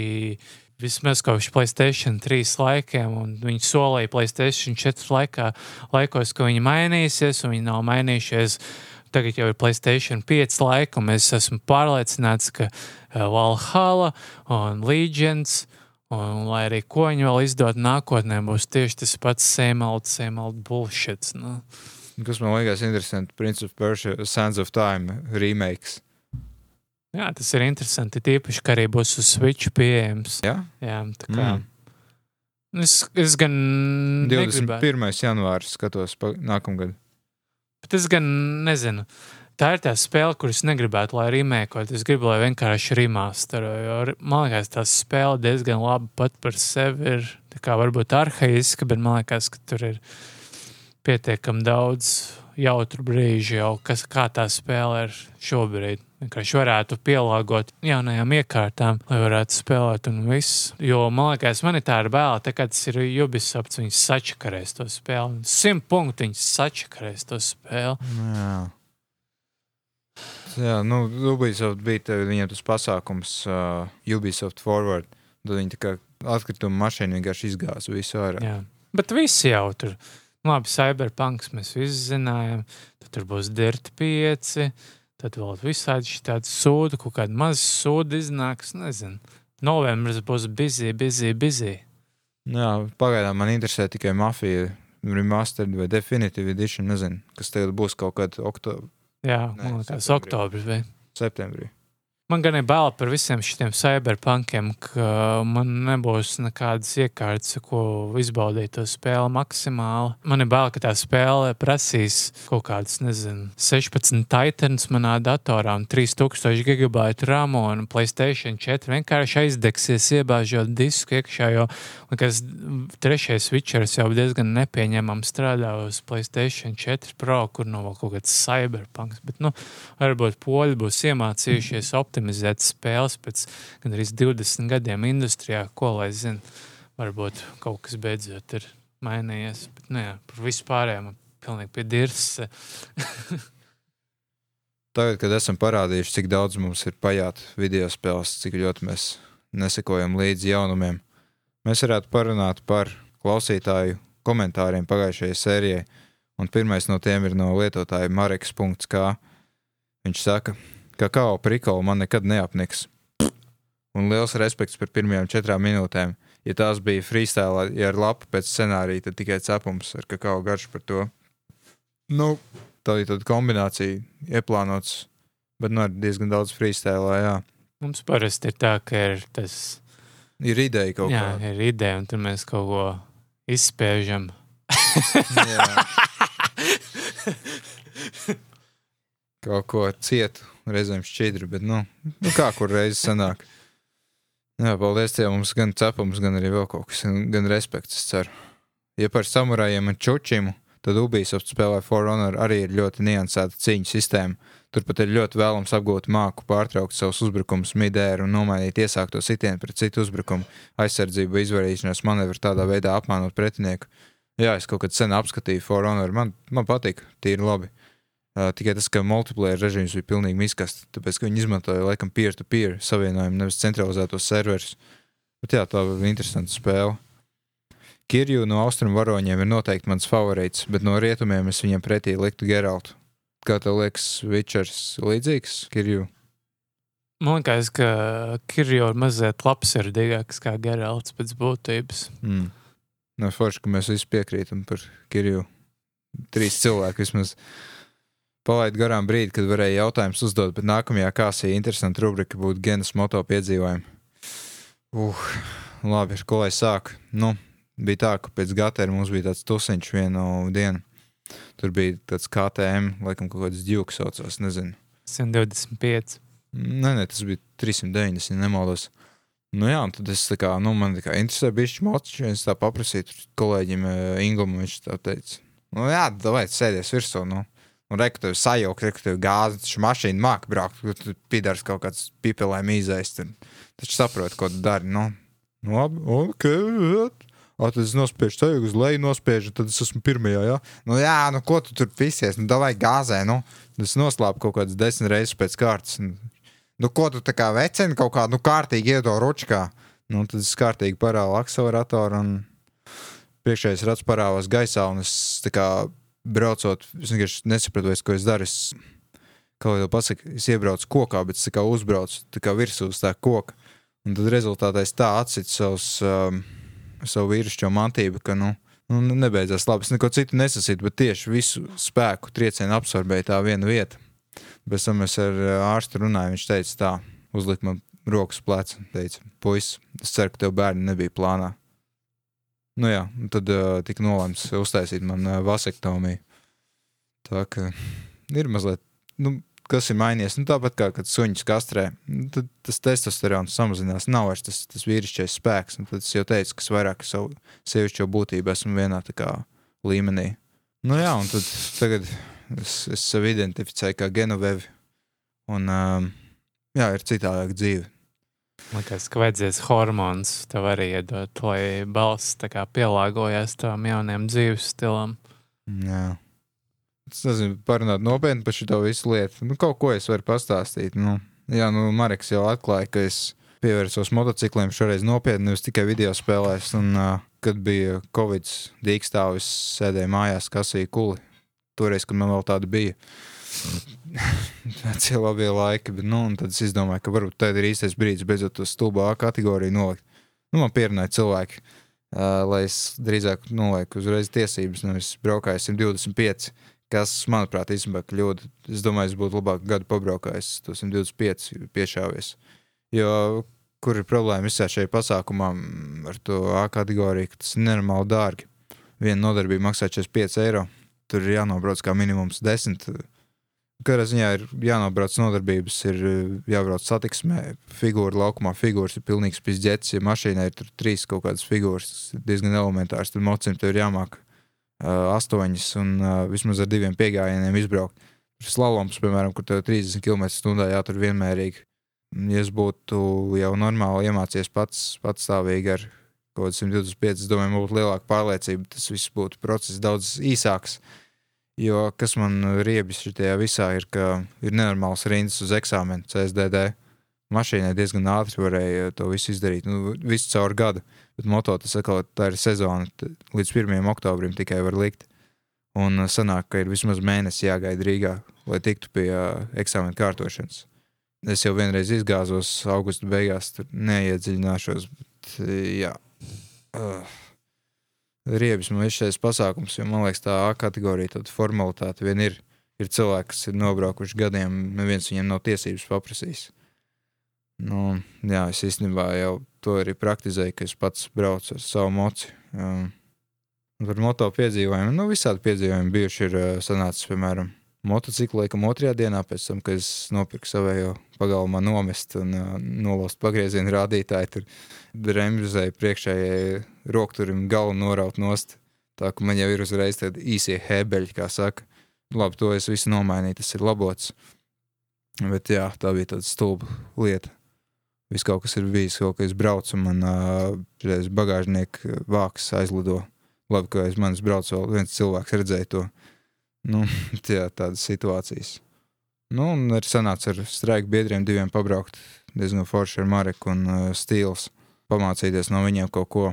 vismaz kopš Playstation 3 laikiem, un viņi solīja Playstation 4 laikā, laikos, ka viņi mainīsies, un viņi nav mainījušies. Tagad jau ir Playstation 5 laika, un es esmu pārliecināts, ka Eh, Valhalla un Legions. Un, lai arī ko viņi vēl izdod nākotnē, būs tieši tas pats sēmalt, sēmalt bullshit. Nu. Kas man liekas interesanti, Prince of Persia, Sands of Time remakes. Jā, tas ir interesanti. Tīpaši, ka arī būs uz Switch pieejams. Jā, Jā tā kā. Mm. Es, es gan. 21. Negribētu. janvāris skatos nākamgad. Bet es gan nezinu. Tā ir tā spēle, kuras negribētu, lai rīmēkot. Es gribu, lai vienkārši rīmāstaro. Man liekas, tā spēle diezgan labi pat par sevi ir. Kā varbūt arhaiska, bet man liekas, ka tur ir pietiekami daudz jautru brīžu, jau kas, kā tā spēle ir šobrīd. Vienkārši varētu pielāgot jaunajām iekārtām, lai varētu spēlēt un viss. Jo man liekas, man ir tāda baila, tā kā tas ir Ubisoft, viņi sačakarēs to spēli. Simt punktu viņi sačakarēs to spēli. Jā. Jā, nu, Ubisoft bija tā, viņiem tas pasākums, uh, Ubisoft Forward. Tad viņi tā kā atkrituma mašīna vienkārši izgāza visu ārā. Jā. Bet visi jau tur, nu, labi, cyberpunks mēs visi zinājām, tad tur būs Dirt 5. Tad vēl visādi tādi sūdi, kaut kādi mazi sūdi iznāks. Nezinu. Novembris būs busy, busy, busy. Jā, pagaidām man interesē tikai mafija, remastered vai definitive edition. Nezinu, kas tagad būs kaut kad oktobrī, Jā, Nē, man liekas, oktobris. Vai? septembrī. Man gan ir bail par visiem šiem cyberpunkiem, ka man nebūs nekādas iekārtas, ko izbaudīt to spēli maksimāli. Man ir bail, ka tā spēle prasīs kaut kādas, nezinu, 16 titans manā datorā un 3000 gigabaitu RAM un Playstation 4 vienkārši aizdegsies, iebāžot disku iekšā, jo kas trešais Witchers jau diezgan nepieņemam strādā uz Playstation 4 Pro, kur nav vēl kaut kāds cyberpunks, bet, nu, varbūt poļi būs iemācījušies optimizēt spēles pēc gandrīz 20 gadiem industrijā, ko lai zina. Varbūt kaut kas beidzot ir mainījies. Bet, nu, jā, par vispārējiem man pilnīgi pie dirsa. Tagad, kad esam parādījuši, cik daudz mums ir pajāta video spēles, cik ļoti mēs nesekojam līdzi jaunumiem, mēs varētu parunāt par klausītāju komentāriem pagājušajai sērijai. Un pirmais no tiem ir no lietotāja Mareks.k. Viņš saka, ka kakao prikolu man nekad neapniks. Un liels respekts par pirmajām četrām minūtēm. Ja tās bija freestyle, ja ar lapu pēc scenārija, tad tikai cepums ar kakao garšu par to. Nu, tā ir tāda kombinācija, ieplānots, bet nu, ar diezgan daudz freestyle. Jā. Mums parasti ir tā, ka ir tas Ir ideja kaut jā, kāda. ir ideja, un tur mēs kaut ko izspiežam. Jā. Kaut ko cietu, reizēm šķidru, bet nu, nu kā kur reizes sanāk. Jā, paldies Dievam, mums gan cepums, gan arī vēl kaut kas, gan respekts, es ceru. Ja par samurajiem un čučimu, tad Ubisoft spēlē For Honor arī ir ļoti niansēta cīņu sistēma. Turpat ir ļoti vēlams apgūt māku, pārtraukt savus uzbrukumus midēru un nomainīt iesākto sitienu pret citu uzbrukumu, aizsardzību, izvairīšanās manevru, tādā veidā apmānot pretinieku. Jā, es kaut kad sen apskatīju For Honor, man, man patīk, tīri labi. Uh, tikai tas, ka multiplayer režīms bija pilnīgi miskasts, tāpēc, ka viņi izmantoja laikam peer-to-peer savienojumu, nevis centralizētos serverus. Bet jā, tā bija interesanta spēle. Kirju no austrumu varoņiem ir noteikti mans favorīts, bet no rietumiem es viņiem pretī liktu Geraltu. Kā tev liekas, Vičers līdzīgs Kirju? Man liekas, ka Kirjo ir mazliet labsirdīgāks kā Geralds pēc būtības. Mm. No forši, ka mēs visi piekrītam par Kirju. Trīs cilvēki vismaz palaid garām brīdi, kad varēja jautājumus uzdot, bet nākamajā kāsī interesanta rubrika būtu Genas moto piedzīvojumi. Uh, labi, ar ko lai sāk? Nu, bija tā, ka pēc gatēra mums bija tāds tusiņš vienu dienu. Tur bija tāds KTM, laikam kaut kāds ģūks saucās, nezinu. 125. Nē, nē, tas bija 390, ja nemaldos. Nu jā, un tad es tā kā, nu, man tā kā interesē bišķi moci, es tā paprasīju kolēģim eh, Inglam, viņš tā teica. Nu jā, davai, sēdies virsū, nu. Un reku tev sajaukt, reku tev gāzi, taču mašīna māk braukt, tur tu pidars kaut kāds pipelēm izēst. Taču saprot, ko tu dari, nu. Nu, labi, ok, O, tad es nospiežu ceļu uz leju, nospiežu, tad es esmu pirmajā. Ja? Nu, jā, nu ko tu tur pisies? Nu, davai gāzē, nu. Es noslēpu kaut kādas desmit reizes pēc kārtas. Nu, ko tu tā kā vecini kaut kādu nu, kārtīgi iedo ručkā? Nu, tad es kārtīgi parāvu akceleratoru un priekšējais rats parāvās gaisā. Un es tā kā braucot, es vienkārši nesapratu, ko es daru. Es, kā jau pasaku, es iebraucu kokā, bet es kā uzbraucu tā kā virsū uz tā koka. Un tad rezultātā es tā atsitu savus, um, savu vīrišķo mantību, ka, nu, nu, nebeidzās labi. Es neko citu nesasītu, bet tieši visu spēku triecienu absorbēja tā viena vieta. Pēc tam es ar ā, ārstu runāju. Viņš teica, tā, uzlikt man rokas uz pleca. Teica, puisis, es ceru, ka tev bērni nebija plānā. Nu jā, tad uh, tika nolemts uztaisīt man uh, vasektomiju. Tā kā ir mazliet, nu, kas ir mainījies. Nu, tāpat kā kad suņus kastrē, nu, tad tas testosterons samazinās. Nav vairs tas, tas vīrišķais spēks. Un tad es jau teicu, ka es vairāk savu sievišķo būtību esmu vienā kā līmenī. Nu jā, un tad tagad Es, es sevi identificēju kā genovevi. Un, um, jā, ir citādāk dzīve. Man liekas, ka vajadzēs hormonus tev arī iedot, lai balss pielāgojas tam jauniem dzīves stilam. Jā. Es nezinu, parunāt nopietni par šo visu lietu. Nu, kaut ko es varu pastāstīt. Nu, jā, nu, Marks jau atklāja, ka es pievērsos motocikliem šoreiz nopietni, nevis tikai video spēlēs. Un, uh, kad bija Covid dīkstāvis, sēdēju mājās, kasīju kuli. Toreiz, kad man vēl tāda bija. Tie labie laiki, bet nu, tad es izdomāju, ka varbūt tā ir īstais brīdis beidzot to stulbā kategoriju nolikt. Nu, man pierunāja cilvēki, uh, lai es drīzāk nolieku uzreiz tiesības, nevis braukāju 125, kas, manuprāt, īstenībā kļūda. Es domāju, es būtu labāk gadu pabraukājis to 125 piešāvies. Jo kur ir problēma visā šajā pasākumā ar to A kategoriju, ka tas ir nenormāli dārgi. Viena nodarbība maksā 45 eiro. Tur ir jānobrauc kā minimums 10. Katrā ziņā ir jānobrauc nodarbības, ir jābrauc satiksmē, figūra laukumā. Figūras ir pilnīgs pizdzets. Ja mašīnai ir trīs kaut kādas figūras, diezgan elementārs, tad mocim tev ir jāmāk uh, astoņas un uh, vismaz ar diviem piegājieniem izbraukt. Slaloms, piemēram, kur tev 30 km/h jātur vienmērīgi ja es būtu jau normāli iemācījies pats patstāvīgi ar kaut kādu 125, es domāju, man būtu lielāka pārliecība, tas viss būtu process daudz īsāks. Jo kas man riebjas šajā visā ir, ka ir nenormāls rindas uz eksāmenu CSDD. Mašīnai diezgan ātri varēja to visu izdarīt, nu, visu caur gadu. Bet moto tas atkal ir sezona, līdz 1. oktobrim tikai var likt. Un sanāk, ka ir vismaz mēnesis jāgaida Rīgā, lai tiktu pie uh, eksāmena kārtošanas. Es jau vienreiz izgāzos augusta beigās, tur neiedziļināšos. Bet, jā, uh, riebis man ir šis pasākums, jo man liekas, tā A kategorija, tāda formalitāte vien ir. Ir cilvēki, kas ir nobraukuši gadiem, neviens viņiem nav tiesības paprasījis. Nu, jā, es īstenībā jau to arī praktizēju, ka es pats braucu ar savu moci. Um, par moto piedzīvojumiem, nu, visādi piedzīvojumi bijuši ir sanācis, piemēram, motociklu laikam otrajā dienā, pēc tam, kad es nopirku savējo pagalmā nomest un uh, nolaust pagriezienu rādītāju, tur bremzēju priekšējai rokturim galvu noraut nost. Tā ka man jau ir uzreiz tādi īsie hebeļi, kā saka. Labi, to es visu nomainīju, tas ir labots. Bet jā, tā bija tāda stulba lieta. Viss kaut kas ir bijis, kaut kas brauc, un man uh, bagāžnieka vāks aizlido. Labi, ka aiz manis brauc vēl viens cilvēks redzēja to. Nu, tie, tādas situācijas. Nu, un arī sanāca ar straiku biedriem diviem pabraukt diezgan forši ar Mareku un uh, Stīls. Pamācīties no viņiem kaut ko.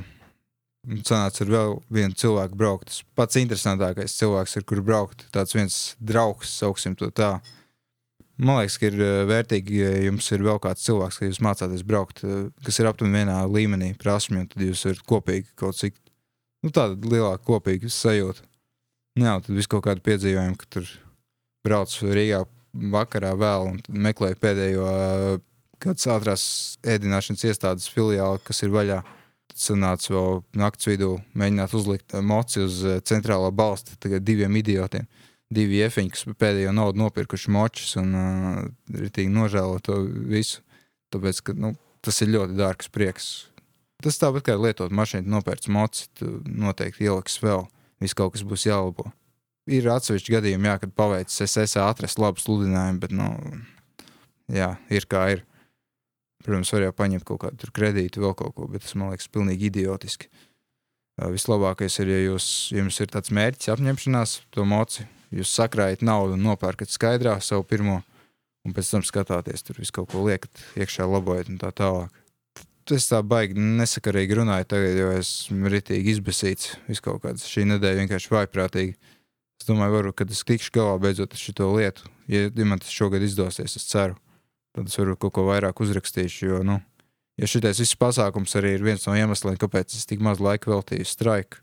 Un sanāca ar vēl vienu cilvēku braukt. Tas pats interesantākais cilvēks, ar kuru braukt. Tāds viens draugs, sauksim to tā. Man liekas, ka ir vērtīgi, ja jums ir vēl kāds cilvēks, ka jūs mācāties braukt, kas ir aptuveni vienā līmenī, prasmju, un tad jūs varat kopīgi kaut cik, nu, tāda lielāka kopīga sajūta. Jā, tad viss kaut kāda piedzīvojuma, ka tur brauc Rīgā vakarā vēl un meklēju pēdējo kādas ātrās ēdināšanas iestādes filiāli, kas ir vaļā. Tad sanāca vēl naktas vidū mēģināt uzlikt moci uz centrālā balsta tagad diviem idiotiem. Divi iefiņi, kas pēdējo naudu nopirkuši močus un uh, ritīgi nožēlo to visu. Tāpēc, ka nu, tas ir ļoti dārgs prieks. Tas tāpat kā lietot mašīnu, nopērts moci, tu noteikti ieliks vēl viss kaut kas būs jālabo. Ir atsevišķi gadījumi, jā, kad paveicis esmu atrast labu sludinājumu, bet, nu, jā, ir kā ir. Protams, var jau paņemt kaut kādu kredītu, vēl kaut ko, bet tas man liekas pilnīgi idiotiski. Vislabākais ir, ja jūs, jums ir tāds mērķis, apņemšanās, to moci, jūs sakrājat naudu un nopērkat skaidrā savu pirmo, un pēc tam skatāties, tur visu kaut ko liekat, iekšā labojat un tā tālāk es tā baigi nesakarīgi runāju tagad, jo esmu ritīgi izbēsīts. Viss kaut kāds šī nedēļa vienkārši vaiprātīgi. Es domāju, varu, kad es tikšu galā beidzot ar šo lietu. Ja, ja man tas šogad izdosies, es ceru, tad es varu kaut ko vairāk uzrakstīšu. Jo, nu, ja šitais viss pasākums arī ir viens no iemesliem, kāpēc es tik maz laika veltīju straiku,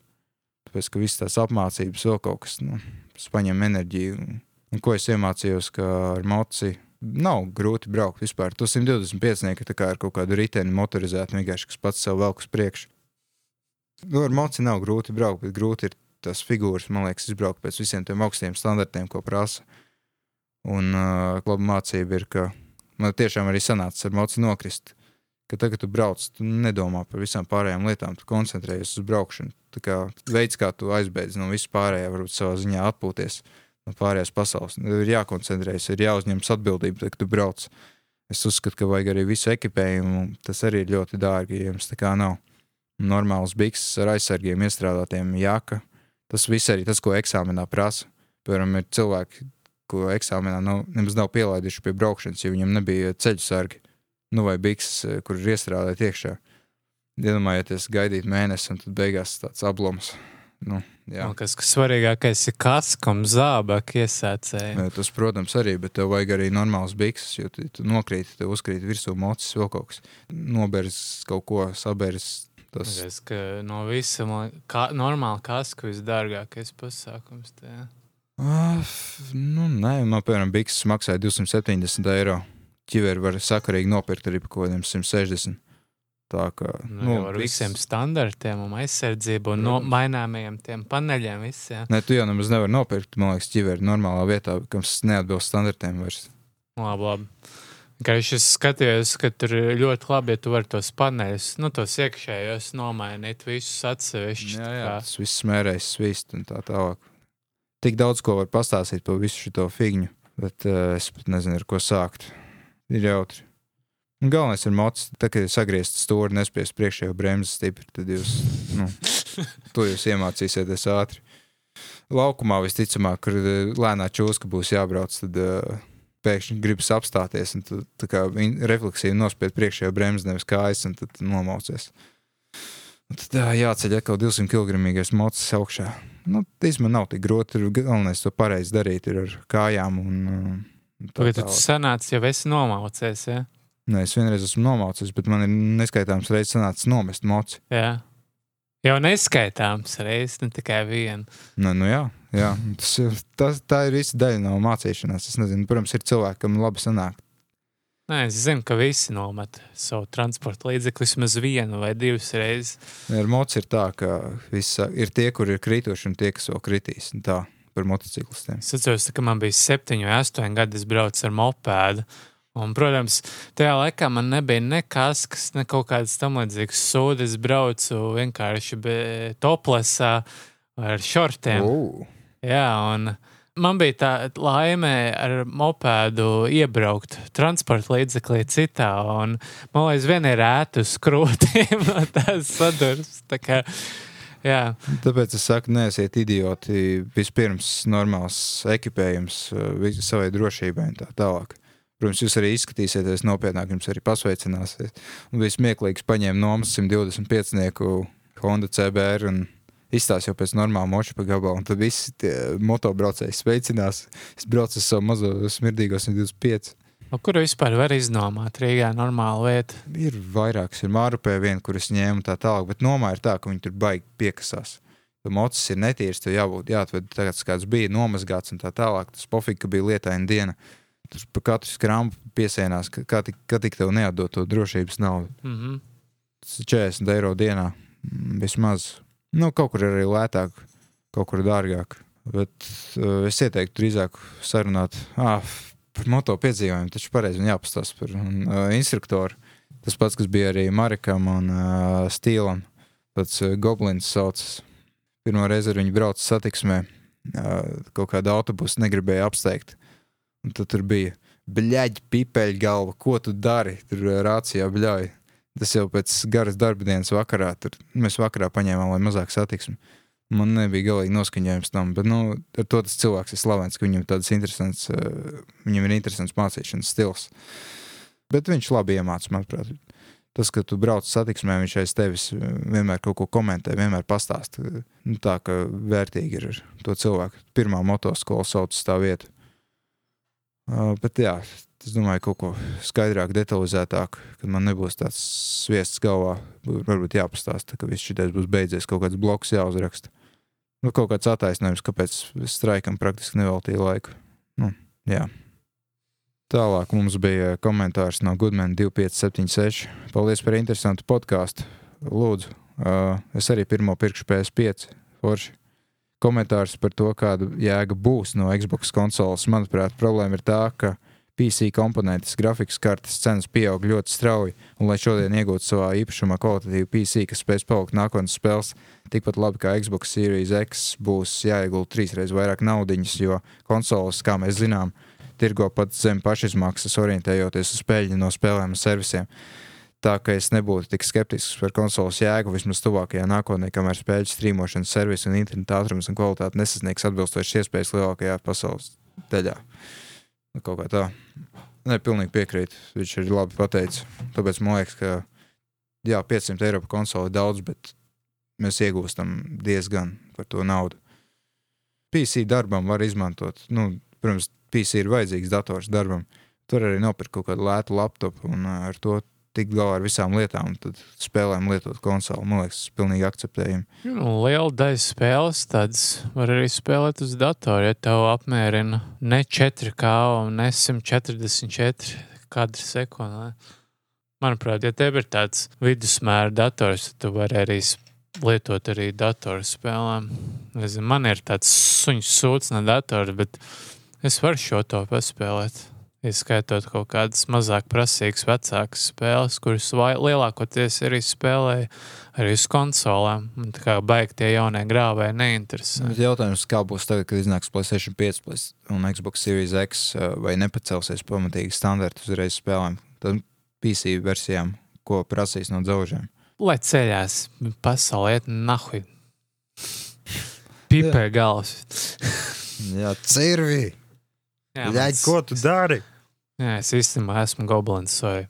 tāpēc, ka visas tās apmācības vēl kaut kas, nu, tas paņem enerģiju. Un ko es iemācījos, ar mociju nav grūti braukt vispār. Tu 125 tā kā ar kaut kādu riteni motorizētu, vienkārši kas pats sev velk uz priekšu. Nu, ar moci nav grūti braukt, bet grūti ir tās figūras, man liekas, izbraukt pēc visiem tiem augstiem standartiem, ko prasa. Un uh, laba mācība ir, ka man tiešām arī sanāca ar moci nokrist. Ka tagad, kad tu brauc, tu nedomā par visām pārējām lietām, tu koncentrējies uz braukšanu. Tā kā veids, kā tu aizbeidz no vispārējā, varbūt savā ziņā atpūties no pārējās pasaules. Ir jākoncentrējas, ir jāuzņemas atbildība, kad tu brauc. Es uzskatu, ka vajag arī visu ekipējumu. Tas arī ir ļoti dārgi, ja jums tā kā nav normāls bikses ar aizsargiem, iestrādātiem jaka. Tas viss arī tas, ko eksāmenā prasa. Piemēram, ir cilvēki, ko eksāmenā nav, nemaz nav pielaiduši pie braukšanas, jo viņiem nebija ceļu sargi. Nu, vai bikses, kur ir iestrādāti iekšā. Iedomājieties, gaidīt mēnesi, un tad beigās tāds ablums. Nu, jā. Un kas, kas svarīgākais ir kaskam, zābak iesācēji. Jā, Tas, protams, arī, bet tev vajag arī normāls bikses, jo tu, tu nokrīt, tev uzkrīt virsū mocis, vēl kaut kas. Nobers kaut ko, sabers. Tas, Es, ka no visa man kā, normāli kasku visdārgākais pasākums. Tā. Ah, nu, nē, man, piemēram, bikses maksāja 270 eiro. Ķiveri var sakarīgi nopirkt arī par kaut kādiem 160. Tā kā Nu, nu, ar bikses- visiem standartiem un aizsardzību un no Protams. maināmajiem tiem paneļiem visiem. Nē, tu jau nemaz nevari nopirkt, man liekas, ķiveri normālā vietā, kas neatbilst standartiem vairs. Labi, labi. Kā es skatījos, ka tur ir ļoti labi, ja tu vari tos paneļus, nu, tos iekšējos nomainīt, visus atsevišķi. Jā, jā, tas viss smērēs, svīst un tā tālāk. Tik daudz ko var pastāstīt par visu šo figņu, bet uh, es pat nezinu, ar ko sākt. Ir jautri. Un galvenais ir mocis, tā, kad ir sagriezts stūri, nespiest priekšējo bremzi stipri, tad jūs, nu, to jūs iemācīsieties ātri. Laukumā visticamāk, kur eh, lēnā čūska būs jābrauc, tad uh, pēkšņi gribas apstāties un tu tā kā refleksīvi nospiest priekšējo bremzi, nevis kājas, un tad nomaucies. Un tad jā, jāceļ atkal 200 kg mocis augšā. Nu, tas man nav tik grūti. Galvenais to pareizi darīt ir ar kājām. Un, uh, un tā Tagad tālāk. sanāci, jau esi nomaucies, ja? Nē, es vienreiz esmu nomaucis, bet man ir neskaitāms reizes sanācis nomest moci. Jā. Jau neskaitāms reizes, ne tikai viena. Nu, nu jā, jā. Tas, tas, tā ir visa daļa no mācīšanās. Es nezinu, protams, ir cilvēki, kam labi sanāk. Nē, es zinu, ka visi nomet savu transporta līdzekli vismaz vienu vai divas reizes. Ar moci ir tā, ka visa, ir tie, kur ir krituši, un tie, kas vēl kritīs. Tā par motociklistiem. Es atceros, ka man bija septiņi vai astoņi gadi, es braucu ar mopēdu. Un, protams, tajā laikā man nebija nekas, kas ne kaut kādas tam līdzīgas sūdzības. Es braucu vienkārši toplesā ar šortiem. Oh. Jā, un man bija tā laime ar mopēdu iebraukt transporta līdzeklī citā. Un, man liekas, viena ir ēta uz krūtīm no tās sadarbības. Tā jā, Tāpēc es saku, neesiet idioti. Vispirms normāls ekipējums vis- savai drošībai un tā tālāk. Protams, jūs arī izskatīsieties nopietnāk, jums arī pasveicināsies. Un viss smieklīgs paņēma nomas 125 Honda CBR un izstāsta jau pēc normāla moča pa gabalu. Tad visi motobraucēji sveicinās. Es braucu ar savu mazo smirdīgo 125. no kura vispār var iznomāt Rīgā normālu vietu. Ir vairākas, ir mārupē viena, kuras ņēmu tā tālāk, bet nomā ir tā, ka viņi tur baigi piekasās. Mocis ir netīrs, tev jābūt jāatved kāds bija nomazgāts un tā tālāk. Tas pofīgi, ka bija lietaina diena. Tur pa katru skrambu piesienās, kā tik, kā tik tev neatdot to drošības naudu. Mm -hmm. Tas ir 40 eiro dienā mm, vismaz. Nu, kaut kur ir arī lētāk, kaut kur dārgāk. Bet uh, es ieteiktu drīzāk sarunāt ah, par moto piedzīvojumu. Taču pareizi jāpastāsta par un, uh, instruktoru. Tas pats, kas bija arī Marikam un uh, Stīlam. Pats uh, Goblins saucas. Pirmā reize ar viņu braucu satiksmē. Uh, kaut kāda autobusa negribēja apsteigt. Un tad tur bija bļaģi, pipeļu galva, ko tu dari? Tur uh, rācijā bļauj. Tas jau pēc garas darba dienas vakarā. Tur, mēs vakarā paņēmām, lai mazāk satiksmi. Man nebija galīgi noskaņojums tam, bet nu, ar to tas cilvēks ir slavens, ka viņam interesants, uh, viņam ir interesants mācīšanas stils. Bet viņš labi iemācīja, manuprāt. Tas, ka tu brauc satiksmē, viņš aiz tevis uh, vienmēr kaut ko komentē, vienmēr pastāsta. Nu, tā kā vērtīgi ir to cilvēku. Pirmā motoskola sauc tā vietu. Uh, bet jā, es domāju, kaut ko skaidrāk, detalizētāk, kad man nebūs tāds sviests galvā. bū- Varbūt jāpastāsta, ka viss šis būs beidzies, kaut kāds bloks jāuzraksta. Nu, kaut kāds attaisnojums, kāpēc straikam praktiski neveltīju laiku. Nu, jā. Tālāk mums bija komentārs no Goodman 2576. Paldies par interesantu podkāstu. Lūdzu, uh, es arī pirmo pirkšu PS5. Forši. Komentārs par to, kāda jēga būs no Xbox konsoles. Manuprāt, problēma ir tā, ka PC komponentes, grafikas kartes cenas pieaug ļoti strauji, un lai šodien iegūtu savā īpašumā kvalitatīvu PC, kas spēs palikt nākotnes spēles, tikpat labi kā Xbox Series X, būs jāiegulda trīsreiz vairāk naudiņas, jo konsoles, kā mēs zinām, tirgo pat zem pašizmaksas, orientējoties uz spēļu no spēlēm un servisiem. Tā kā es nebūtu tik skeptisks par konsoles jēgu vismaz tuvākajā nākotnē, kamēr spēļu strīmošanas servisi un interneta ātrums un kvalitāte nesasniegs atbilstošas iespējas lielākajā pasaules daļā. Nu, kaut kā tā. Nē, pilnīgi piekrītu. Viņš ir labi pateicis. Tāpēc man liekas, ka jā, 500 eiro par konsoli ir daudz, bet mēs iegūstam diezgan par to naudu. PC darbam var izmantot. Nu, protams, PC ir vajadzīgs dators darbam. Tur arī nopirkt kaut kādu lētu laptopu un ar to tikt galā ar visām lietām, tad spēlēm lietot konsoli. Man liekas, tas ir pilnīgi akceptējami. Nu, liela daļa spēles tādas var arī spēlēt uz datora, ja tev apmierina ne 4K un ne 144 kadri sekundē. Manuprāt, ja tev ir tāds vidusmēra dators, tad tu vari arī lietot arī datorspēlēm. Man ir tāds suņu sūds no datora, bet es varu šo to paspēlēt. Ieskaitot kaut kādas mazāk prasīgas, vecākas spēles, kuras lielākoties arī spēlēja arī uz konsolēm. Man tā kā baigi tie jaunie grāvēji neinteresē. Jautājums, kā būs tagad, kad iznāks PlayStation 5 un Xbox Series X, vai nepacelsies pamatīgi standarti uzreiz spēlēm, tad PC versijām, ko prasīs no dzelžiem? Lai ceļās, pasaulē iet nahui. Pipē galvas. Jā, cirvi! Ļaļ, ko tu dari? Jā, es īstenībā esmu goblins. Vai...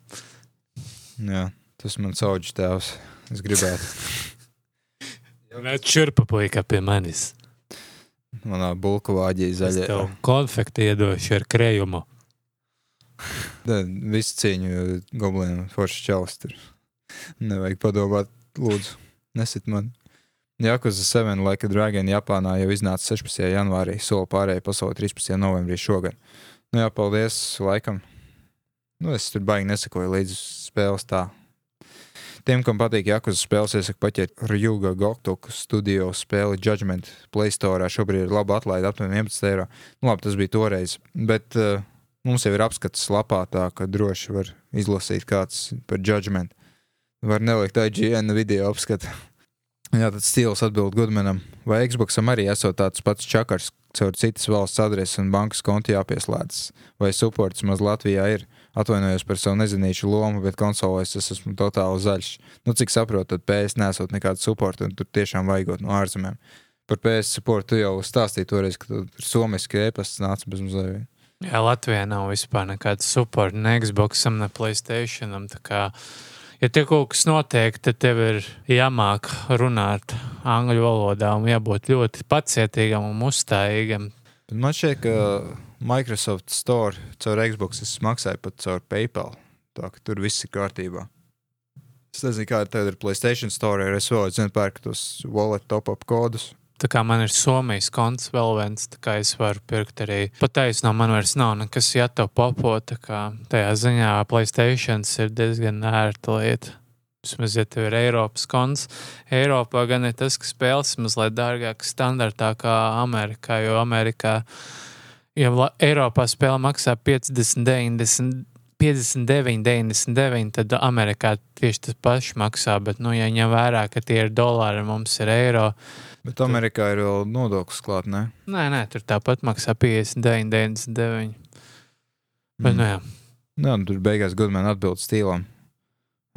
Jā, tas man sauģis tēvs. Es gribētu. Čurpa puika pie manis. Manā bulku vāģī zaļā. Es tev konfekti iedošu ar krējumu. Visu cīņu goblinam forši tur. Nevajag padomāt, lūdzu, nesit man. Jakuza 7 Laika Dragon Japānā jau iznāca 16. janvārī, soli pārējai pasaulē 13. novembrī šogad. Nu jā, paldies laikam. Nu, es tur baigi nesakoju līdz spēles tā. Tiem, kam patīk Jakuza spēles, iesaku paķert Ryuga Goktoku studio spēli Judgment Play Store. Šobrīd ir laba atlaide aptuveni 11 eiro. Nu, labi, tas bija toreiz, bet uh, mums jau ir apskats lapā tā, ka droši var izlasīt kāds par Judgment. Var nelikt IGN video apskatu. Jā, tad stils atbild Gudmanam. Vai Xboxam arī esot tāds pats čakars, caur citas valsts adresi un bankas kontu jāpieslēdzas? Vai supports maz Latvijā ir? Atvainojos par savu nezinīšu lomu, bet konsolēs es esmu totāli zaļš. Nu, cik saprotu, tad PS nesot nekādu supportu, un tur tiešām vajagot no ārzemēm. Par PS supportu jau stāstīju toreiz, ka tur somiski e-pasts nāca bez mazliet. Jā, Latvijā nav vispār nekāda supporta ne Xboxam, ne Playstationam. Tā kā ja te kaut kas notiek, tad tev ir jāmāk runāt angļu valodā un jābūt ļoti pacietīgam un uzstājīgam. Man šķiet, ka Microsoft Store caur Xbox es maksāju pat caur PayPal. Tā ka tur viss ir kārtībā. Es nezinu, kāda tev ir Playstation Store, ar vēl zinu, pērku tos wallet top-up kodus. Tā kā man ir Somijas konts vēl viens, tā kā es varu pirkt arī pataisno, man vairs nav nekas jāto popo, tā kā tajā ziņā Playstation ir diezgan ērta lieta. Vismaz, ja tev ir Eiropas konts, Eiropā gan ir tas, ka spēles mazliet dārgākas standartā kā Amerikā, jo Amerikā, ja Eiropā spēle maksā 50, 90 59, 99, tad Amerikā tieši tas pats maksā. Bet, nu, ja ņem vērā, ka tie ir dolāri, mums ir eiro. Bet Amerikā ir vēl nodoklis klāt, ne? Nē, nē, tur tāpat maksā 59, 99. Bet, mm. nu, jā. Jā, nu, tur beigās Gudmēna atbild stīlam.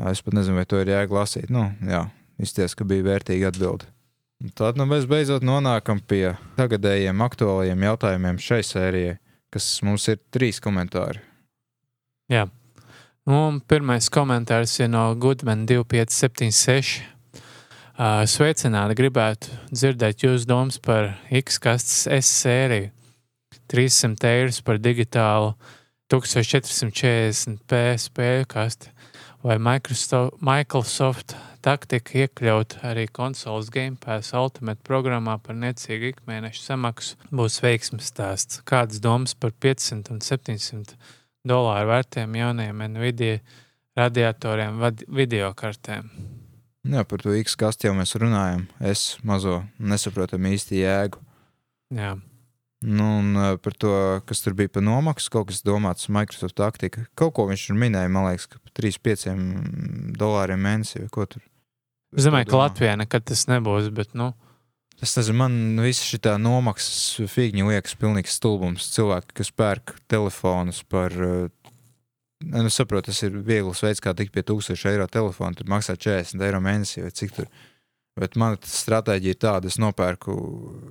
Es pat nezinu, vai to ir jēga lasīt. Nu, jā, izties, ka bija vērtīgi atbildi. Tad nu, mēs beidzot nonākam pie tagadējiem aktuālajiem jautājumiem šai sērijai, kas mums ir trīs komentāri. Jā. Un pirmais komentārs ir no Goodman 2576. Sveicināti, gribētu dzirdēt jūsu domas par X-kastes S sēriju. 300 eiro par digitālu 1440p spēļu kasti. Vai Microsoft, Microsoft taktika iekļaut arī konsoles Game Pass Ultimate programmā par niecīgu ikmēneša samaksu būs veiksmes stāsts. Kādas domas par 500 un 700 dolāru vērtiem jauniem Nvidia radiatoriem, video kartēm. Jā, par to X kastu jau mēs runājam. Es mazo nesaprotam īsti jēgu. Jā. Nu, un par to, kas tur bija par nomaksu, kaut kas domāts Microsoft taktika. Kaut ko viņš tur minēja, man liekas, ka 3-5 dolāriem mēnesī vai ko tur. Es domāju, ka. Latvijā nekad tas nebūs, bet, nu, Es nezinu, man visa šī nomaksas figņa liekas pilnīgs stulbums. Cilvēki, kas pērk telefonus par. uh, nu, saprotu, tas ir viegls veids, kā tikt pie 1000 eiro telefona. Tur maksā 40 eiro mēnesī vai cik tur. Bet mana stratēģija ir tāda, es nopērku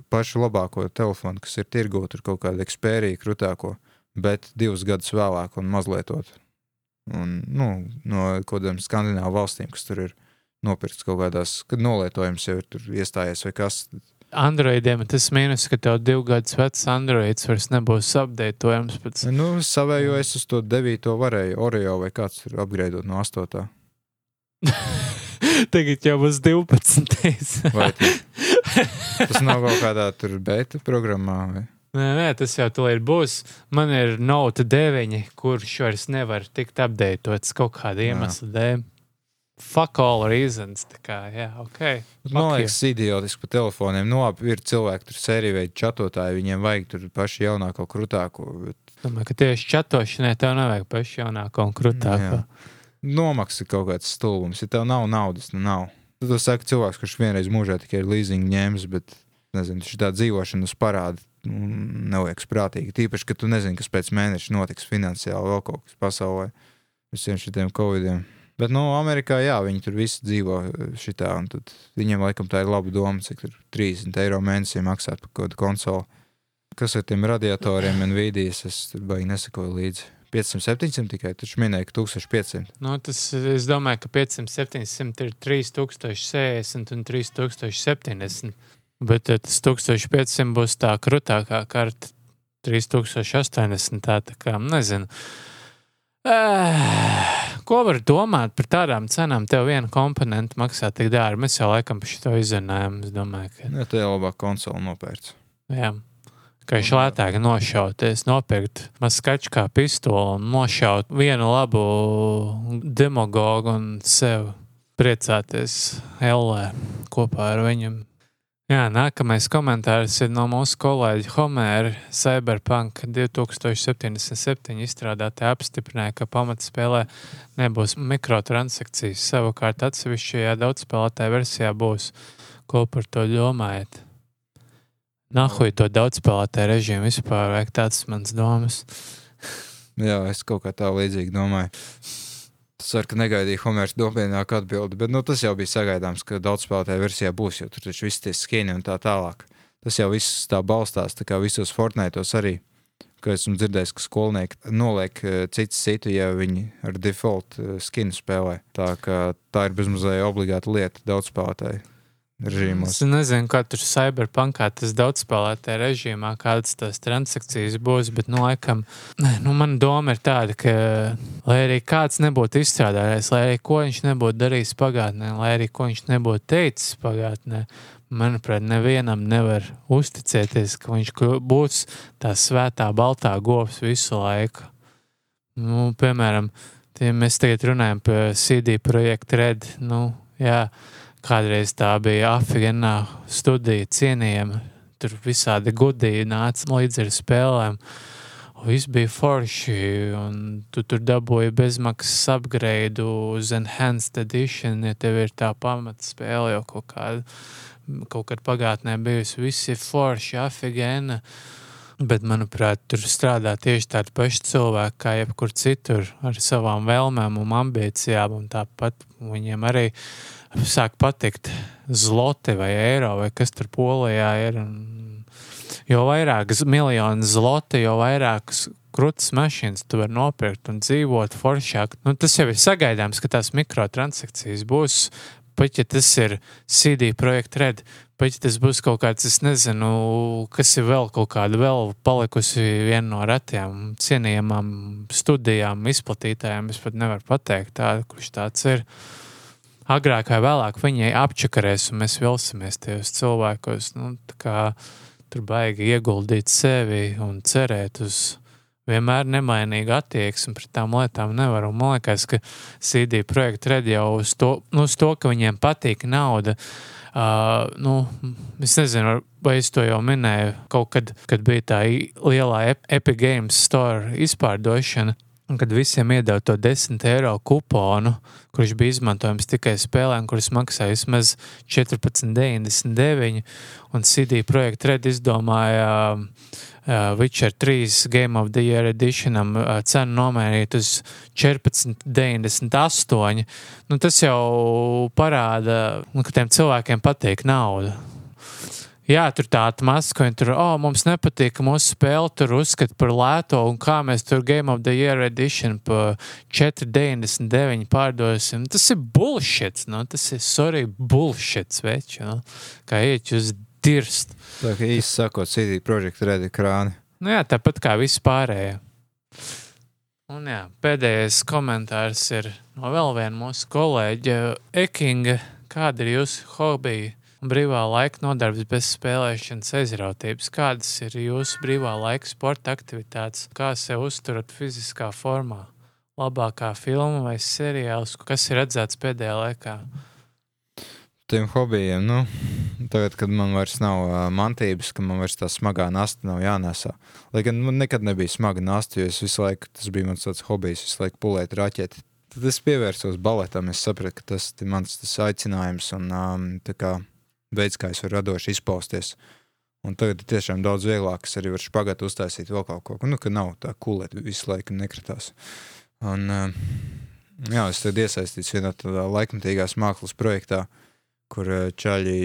pašu labāko telefonu, kas ir tirgū, tur kaut kādu ekspēriju krūtāko, bet divus gadus vēlāk un mazliet to. Un, nu, no kaut kādām skandināvu valstīm, kas tur ir nopirkts kaut kādās, kad nolietojums jau ir iestājies vai kas. Androidiem ir tas mīnus, ka tev divu gadus vecs Androids vairs nebūs updateojams pēc Nu, savējo es uz to 9. varēju, Oreo vai kāds tur apgreidot no 8. Tagad jau būs 12. Vai tas, nav kaut kādā tur beta programmā? Vai? Nē, nē, tas jau tur būs. Man ir Note 9, kurš vairs nevar tikt updatēts kaut kāda iemesla dēļ. Fuck all reasons. Kā, jā, ok. Bet Man liekas, idiotiski par telefoniem. Nu, labi, ir cilvēki, tur sēriju veidu čatotāji, viņiem vajag tur pašu jaunāko, krūtāko. Bet Domāju, ka tieši čatošanai tev nevajag pašu jaunāko un krūtāko. Ir kaut kāds stulbums. Ja tev nav naudas, nu nav. Tad tu saki cilvēks, kurš vienreiz mūžā tikai ir leasing ņēmis, bet nezinu, tā dzīvošana uz parādu. nu, Neliekas prātīgi. Tīpaši, ka tu nezini, kas pēc mēneša notiks finansiāli vēl kaut kas pasaulē. Visiem šiem covidiem. Bet, nu, Amerikā, jā, viņi tur visi dzīvo šitā, un viņiem laikam tā ir laba doma, cik tur 30 eiro mēnesī maksāt par kaut kādu konsoli. Kas ar tiem radiatoriem un vīdijas, es tur baigi nesakoju līdzi. 500, 700 tikai, taču minēja, ka 1500. Nu, tas, es domāju, ka 500, 700 ir 3060 un 3070. Bet tas 1500 būs tā krūtākā karta. 3080. Tā, tā kā nezinu. Eh, Ko var domāt par tādām cenām? Tev viena komponenta maksā tik dārgi. Mēs jau laikam par šo izrunājām. Es domāju, ka Jā, tā jau labāk konsoli nopērts. Jā. Ka viņš lētāk nošauties, nopirkt maskaču kā pistoli un nošaut vienu labu demagogu un sev priecāties Ellē kopā ar viņu. Jā, nākamais komentārs ir no mūsu kolēģa Homēra. Cyberpunk 2077 izstrādātāji apstiprināja, ka pamatspēlē nebūs mikrotransakcijas. Savukārt atsevišķajā daudzspēlētāja versijā būs. Ko par to domājat? Nahuj to daudzspēlētāju režīmu vispār vajag tāds mans domas. Jā, es kaut kā tā līdzīgi domāju. Ceru, ka negaidīju Homērs nopietnāku atbildi, bet nu, tas jau bija sagaidāms, ka daudz spēlētāju versijā būs, jo tur taču viss tie skini un tā tālāk. Tas jau viss tā balstās, tā kā visos Fortnite'os arī. Kā esmu dzirdējis, ka skolnieki noliek eh, citu citu, ja viņi ar default eh, skinu spēlē. Tā, tā ir bezmazliet obligāta lieta daudz spēlētāju režīmos. Es nezinu, kā tur cyberpunkā tas daudzspēlētāju režīmā, kādas tās transakcijas būs, bet, nu, laikam, nu, man doma ir tāda, ka, lai arī kāds nebūtu izstrādājis, lai arī ko viņš nebūtu darījis pagātnē, lai arī ko viņš nebūtu teicis pagātnē, manuprāt, nevienam nevar uzticēties, ka viņš būs tā svētā baltā govs visu laiku. Nu, piemēram, tie mēs tagad runājam par CD projektu Red. Nu, jā, kādreiz tā bija Afganā studija cienījama. Tur visādi gudīgi nāca līdzi ar spēlēm. Viss bija forši, un tu tur dabūji bezmaksas upgrade uz Enhanced Edition, ja tev ir tā pamatspēle jau kaut kāda. Kaut kad pagātnē bijusi, viss ir forši, afigēna. Bet, manuprāt, tur strādā tieši tādi paši cilvēki, kā jebkur citur, ar savām vēlmēm un ambīcijām. Un tāpat viņiem arī sāk patikt zlote vai eiro, vai kas tur polijā ir. Jo vairāk miljonu zlote, jo vairāk krūtis mašīnas tu vari nopirkt un dzīvot foršāk. Nu, tas jau ir sagaidāms, ka tās mikrotransakcijas būs. Pat ja tas ir CD projekta red, pat ja tas būs kaut kāds, es nezinu, kas ir vēl kaut kāda vēl palikusi viena no retām cienījamām studijām, izplatītājām. Es pat nevaru pateikt, tā, kurš tāds ir agrāk vai vēlāk viņai apčakarēs, un mēs vilsimies tajos cilvēkos. Nu, kā tur baigi ieguldīt sevi un cerēt uz vienmēr nemainīgu attieksmi pret tām lietām nevar. Un man liekas, ka CD projekta redz jau uz to, nu, uz to, ka viņiem patīk nauda. Uh, nu, es nezinu, vai es to jau minēju, kaut kad, kad bija tā lielā Epic Games Store izpārdošana. Un kad visiem iedod to 10 eiro kuponu, kurš bija izmantojams tikai spēlēm, kuras maksāja vismaz 14,99, un CD projekta Red izdomāja uh, Witcher 3 Game of the Year editionam uh, cenu nomērīt uz 14,98. Nu, tas jau parāda, nu, ka tiem cilvēkiem patīk nauda. Jā, tur tāda maska, un tur, oh, mums nepatīk, ka mūsu spēle tur uzskata par lēto, un kā mēs tur Game of the Year edition par 4,99 pārdosim. Tas ir bullshit, no? Nu, tas ir, sorry, bullshit, veči, no? kā iet uz dirst. Tā kā īsi sakot, CD projekta redi krāni. Nu jā, tāpat kā viss pārējie. Un jā, pēdējais komentārs ir no vēl viena mūsu kolēģa Ekinga. Kāda ir jūsu hobija? Brīvā laika nodarbs bez spēlēšanas aizrautības. Kādas ir jūsu brīvā laika sporta aktivitātes? Kā sev uzturat fiziskā formā? Labākā filma vai seriāls, kas ir redzēts pēdējā laikā? Tiem hobijiem, nu, tagad, kad man vairs nav uh, mantības, ka man vairs tā smagā nasta nav jānesa. Lai gan man nekad nebija smaga nasta, jo es visu laiku, tas bija mans tāds hobijs, visu laiku pulēt raķeti. Tad es pievērsos baletam, es sapratu, ka tas ir mans tas aicinājums un um, tā kā veids, kā es varu radoši izpausties. Un tagad ir tiešām daudz vieglāk, es arī varu špagāt uztaisīt vēl kaut ko, nu, ka nav tā kulēta visu laiku nekritās. Un, eh, jā, es tad iesaistīts vienā tādā laikmatīgās mākslas projektā, kur eh, čaļi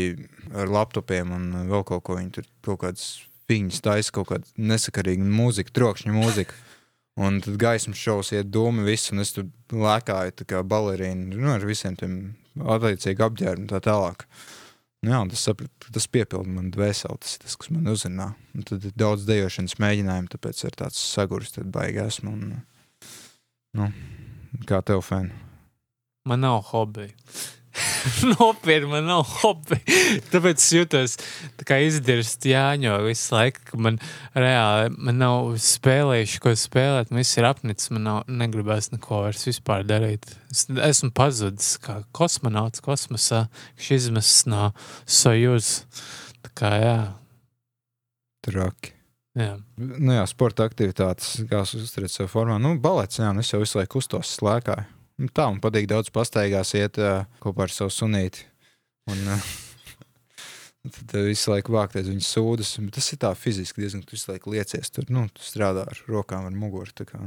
ar laptopiem un vēl kaut ko, viņi tur kaut kādas viņas taisa kaut kādu nesakarīgu mūziku, trokšņu mūziku. Un tad gaismas šovs iet doma viss, un es tur lēkāju kā balerīna, nu, ar visiem tiem attiecīgi apģērbiem tā tālāk. Uh, jā, tas, tas piepilda man dvēseli, tas ir tas, kas man uzrunā. Un tad ir daudz dejošanas mēģinājumu, tāpēc ir tāds sagurs, tad baigās. Un, nu, kā tev, fēn? Man nav hobija. Nopietni, man nav hobi. Tāpēc es jūtos kā izdirst Jāņo visu laiku, man reāli man nav spēlējuši, ko spēlēt. Man viss ir apnicis, man nav, negribas neko vairs vispār darīt. Es esmu pazudis kā kosmonauts kosmosā, kas izmests no Sojuz. Tā kā jā. Traki. Jā. Nu jā, sporta aktivitātes, kā uzturēt sev formā. Nu, balets, jā, nu es jau visu laiku uztos slēkāju. Nu, tā man patīk daudz pastaigās iet kopā ar savu sunīti. Un, Tad visu laiku vākties viņas sūdzes. Tas ir tā fiziski diezgan. Tu visu laiku liecies tur. Nu, tu strādā ar rokām, ar muguru. Tā kā,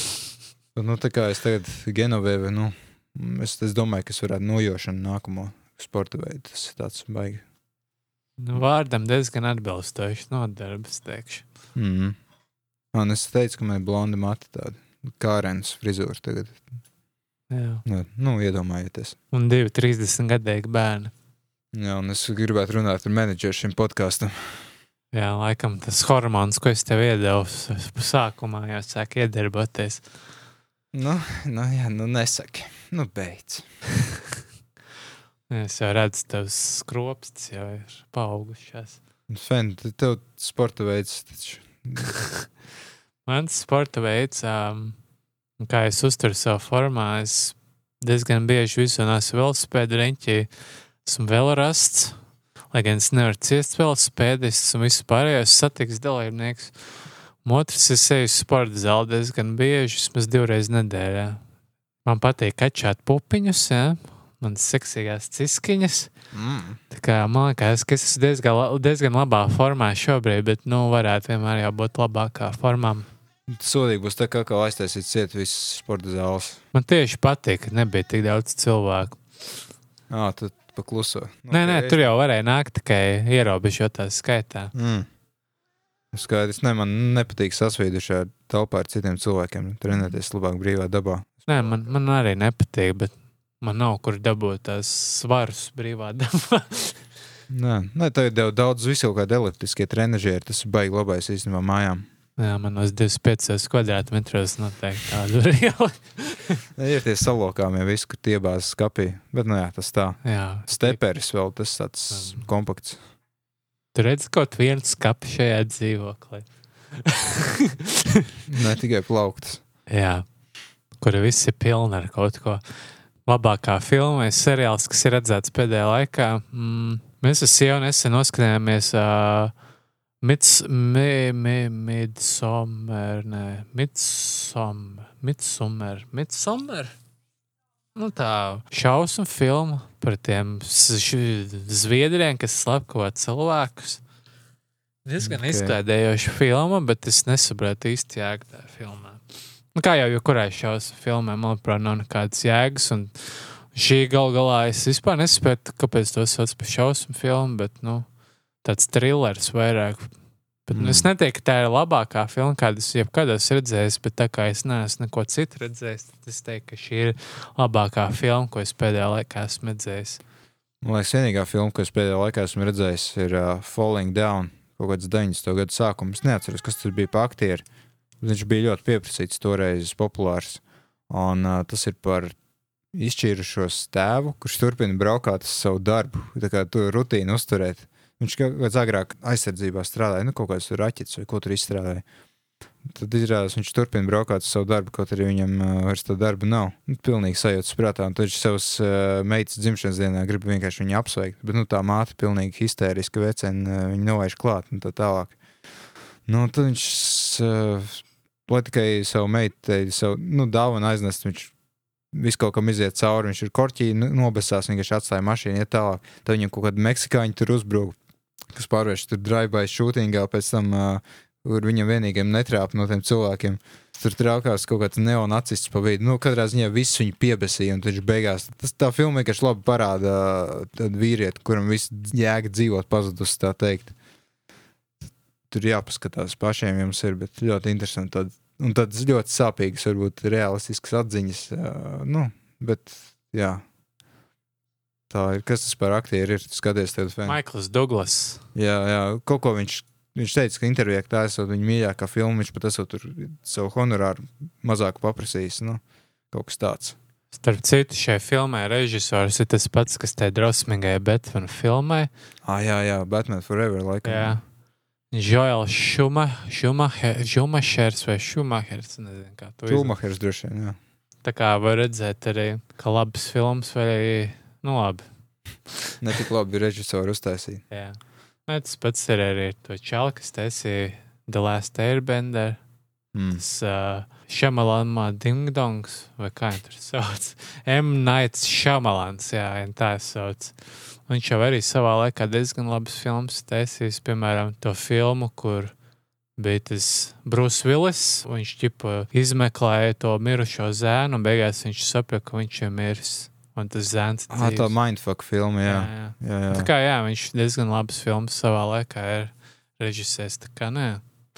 nu, tā kā es tagad Genovēju, nu, es, es domāju, ka es varētu nojošanu nākamo sporta veidu. Tas ir tāds baigi. Nu, vārdam diezgan atbilstoši nodarbs, teikšu. Mm -hmm. Un es teicu, ka man ir blonda mati tāda kārēns frizūra tagad. Jā. Nu, nu, iedomājieties. Un divi 30 gadīgi bērni. Jā, un es gribētu runāt ar menedžeru šim podkāstam. Jā, laikam tas hormons, ko es tev iedevu sākumā, jau sāk iedarboties. Nu, nu, jā, nu nesaki. Nu, beidz. es jau redzu, tavs skropstis jau ir paaugušās. Fen, tev sporta veids taču. Mans sporta veids, um, kā es uzturu savu formā, es diezgan bieži visu nesu velospēdu reņķī. Esmu vēl rasts, lai gan es nevaru ciest velospēdu, es esmu visu pārējos satiks dalībnieks. Otrs, es eju uz sporta zāli diezgan bieži, vismaz divreiz nedēļā. Man patīk kačāt pupiņus, ja? manas seksīgās ciskiņas. Mm. Tā kā, man liekas, ka es esmu diezgan, diezgan labā formā šobrīd, bet nu, varētu vienmēr būt labākā formā. Sodīgi būs tā, kā, kā aiztaisīt ciet visas sporta zāles. Man tieši patīk, ka nebija tik daudz cilvēku. Jā, tad pakluso. Nu, nē, nē, tur jau varēja nākt tikai ierobežotā skaitā. Mm. Skaidrs, ne, man nepatīk sasvīdušā telpā ar citiem cilvēkiem. Trenēties labāk brīvā dabā. Nē, man, man arī nepatīk, bet man nav kur dabūt tās svarus brīvā dabā. nē, nē, tā ir daudz visu kaut kādi elliptiskie trenižieri. Tas ir baigi labais īstenībā mājām. Jā, manos 25 kvadrātmetros noteikti tādu vielu. ir tie salokāmie, visi, kur tiebās skapī. Bet, nu jā, tas tā. Jā. Steperis vēl tas tāds um. kompakts. Tu redzi kaut vienu skapi šajā dzīvoklī. Ne tikai plauktas. Jā, kur viss ir pilni ar kaut ko. Labākā filma seriāls, kas ir redzēts pēdējā laikā. Mm, mēs ar sievu nesen noskatījāmies uh, Mids, mi, mi, Midsummer, nē, Midsummer, Midsummer, Midsummer. Nu, tā šausmu filma par tiem zviedriem, kas slepkavo cilvēkus. Diezgan Ok. okay. izklaidējoša filma, bet es nesaprotu īsti jēgu tajā filmā. Nu, kā jau jebkurai šausmu filmai, manuprāt, nav nekādas jēgas. Un šī gal galā es vispār nesaprotu, kāpēc to sauc par šausmu filmu, bet nu, tāds thrillers vairāk. Bet, mm. Mm. Es neteiktu, ka tā ir labākā filma, kādu es jebkad esmu redzējis, bet tā kā es neesmu neko citu redzējis, tad es teiktu, ka šī ir labākā filma, ko es pēdējā laikā esmu redzējis. Man liekas, vienīgā filma, ko es pēdējā laikā esmu redzējis, ir uh, Falling Down. Kaut kāds 90. gada sākums. Es neatceros, kas tas bija par aktieru. Viņš bija ļoti pieprasīts, toreiz populārs. Un, uh, tas ir par izšķīrušos tēvu, kurš turpina braukāt uz savu darbu, tā kā tu rutīnu uzturēt. Viņš kaut kādā agrāk aizsardzībā strādāja, nu, kaut kāds raķets vai ko tur izstrādāja. Tad izrādās, viņš turpina braukāt savu darbu, kaut arī viņam uh, vairs tā darba nav. Nu, pilnīgi sajūta prātā. Un tad viņš savas uh, meitas dzimšanas dienā grib vienkārši viņu apsveikt. Bet nu, tā māte pilnīgi histēriska, vecena, uh, viņa novērš klāt un tā tālāk. Nu, tad viņš, uh, lai tikai savu meitai, savu nu, dāvanu aiznest, viņš visu kaut kam iziet cauri. Viņš ir korķī, nu, nobesās, vienkārši atstāja mašīnu, iet tālāk. Tad viņam kaut kāda meksikāņa tur uzbrūk, kas pārvērš tur drive-by shootingā, pēc tam uh, viņam vienīgajam netrāpa no tiem cilvēkiem. Tur traukās kaut kāds neonacists pa vidu. Nu, katrā ziņā viss viņu piebesīja, un viņš beigās. Tas tā filma vienkārši labi parāda tādu vīrieti, kuram viss jēga dzīvot pazudusi, tā teikt. Tur jāpaskatās pašiem, jums ir, ļoti interesanti. Tad, un tādas ļoti sāpīgas, varbūt realistiskas atziņas. ā, Nu, bet, jā. Tā ir. Kas tas par aktieru ir? Skaties, tev fani. Maikls Douglas. Jā, jā, kaut ko viņš, viņš teica, ka intervijā tā esot viņa mīļākā filma. Viņš pat esot tur savu honorāru mazāk paprasījis. Nu, kaut kas tāds. Starp citu, šai filmai režisors ir tas pats, kas te drosmīgai Betvana filmai. Ah, jā, jā, Batman Forever. Laikam. Jā. Joels Šumahers vai Šumahers. Nezinu, kā to izrunāt. Šumahers droši vien. Jā. Tā kā var redzēt arī, ka labs films vai nu labi. Ne tik labi režisori uztaisīja. Jā. Nē, tas pats ir arī ar to čalu, kas taisīja The Last Airbender. Mm. Tas uh, Šamalānā Dingdongs, vai kā viņš tur sauc. M. Nights Šamalāns, jā, tā sauc. Viņš jau arī savā laikā diezgan labas filmas taisījis, piemēram, to filmu, kur bija tas Brūss Villis. Viņš ķipa izmeklēja to mirušo zēnu, un beigās viņš saprata, ka viņš ir miris. Un tas zēns ir Ah, tā mindfuck filma, jā. jā, jā. jā, jā. Tā kā jā, viņš diezgan labas filmas savā laikā ir režisējis. Tā kā nē,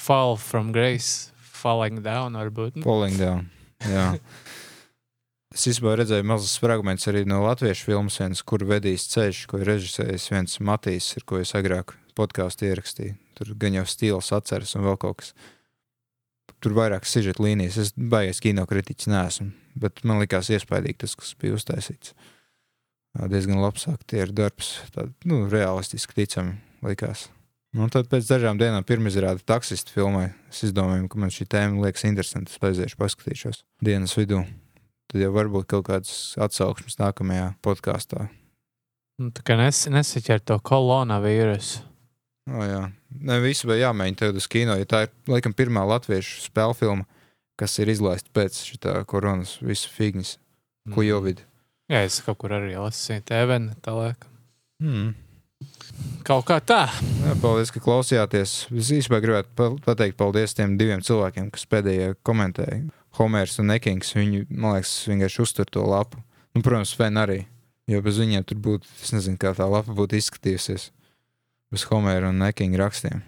Fall from Grace, Falling Down varbūt. Nu, Falling down. Jā. Es īstenībā redzēju mazus fragmentus arī no latviešu filmas, viens, kur vedīs ceļš, ko ir režisējis viens Matīs, ar ko es agrāk podkāstu ierakstīju. Tur gan jau stils atceras un vēl kaut kas. Tur vairāk sižeta līnijas. Es baigais kino kritiķis neesmu, bet man likās iespaidīgi tas, kas bija uztaisīts. Diezgan labs aktieru darbs, tād, nu, realistiski ticami likās. Un tad pēc dažām dienām pirmizrāda taksistu filmai. Es izdomāju, ka man šī tēma liekas interesanta. Es aiziešu, paskatīšos dienas vidū. Tad jau varbūt kaut kādas atsauksmes nākamajā podkāstā. Nu, tā kā nes, nesaķer to koronavīrusu. O, jā, ne visi bija jāmēģina tev uz kino. Ja tā ir laikam pirmā latviešu spēļu filma, kas ir izlaista pēc šī koronas visu figņas, ko jau vidi. Jā, es kaut kur arī lasīju TV, tā laikam. Hmm. Kaut kā tā. Jā, paldies, ka klausījāties. Es īstenībā gribētu pa- pateikt paldies tiem diviem cilvēkiem, kas pēdējā komentēja. Homērs un Nekings. Viņi, man liekas, vienkārši uztur to lapu. Nu, protams, Fēn arī. Jo bez viņiem tur būtu, es nezinu, kā tā lapa būtu izskatījusies. Bez Homēra un Nekinga rakstiem.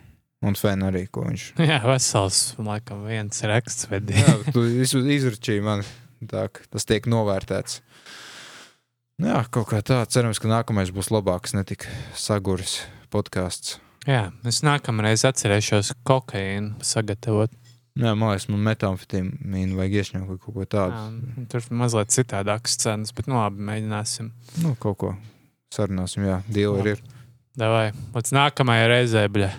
Un Fēn arī, ko viņš. Jā, vesels, laikam, viens raksts vedīja. Jā, tu iz- izračīji mani. Tā, tas tiek novērtēts. Nu Jā, kaut kā tā. Cerams, ka nākamais būs labāks, ne tik saguris podkāsts. Jā, es nākamreiz atcerēšos kokaīnu sagatavot. Jā, man liekas, man metamfetamīnu vajag iešņaut vai kaut ko tādu. Jā, tur mazliet citādākas cenas, bet nu labi, mēģināsim. Nu, kaut ko sarunāsim, jā, dīleri ir. Davai, līdz nākamajai reizei, bļa.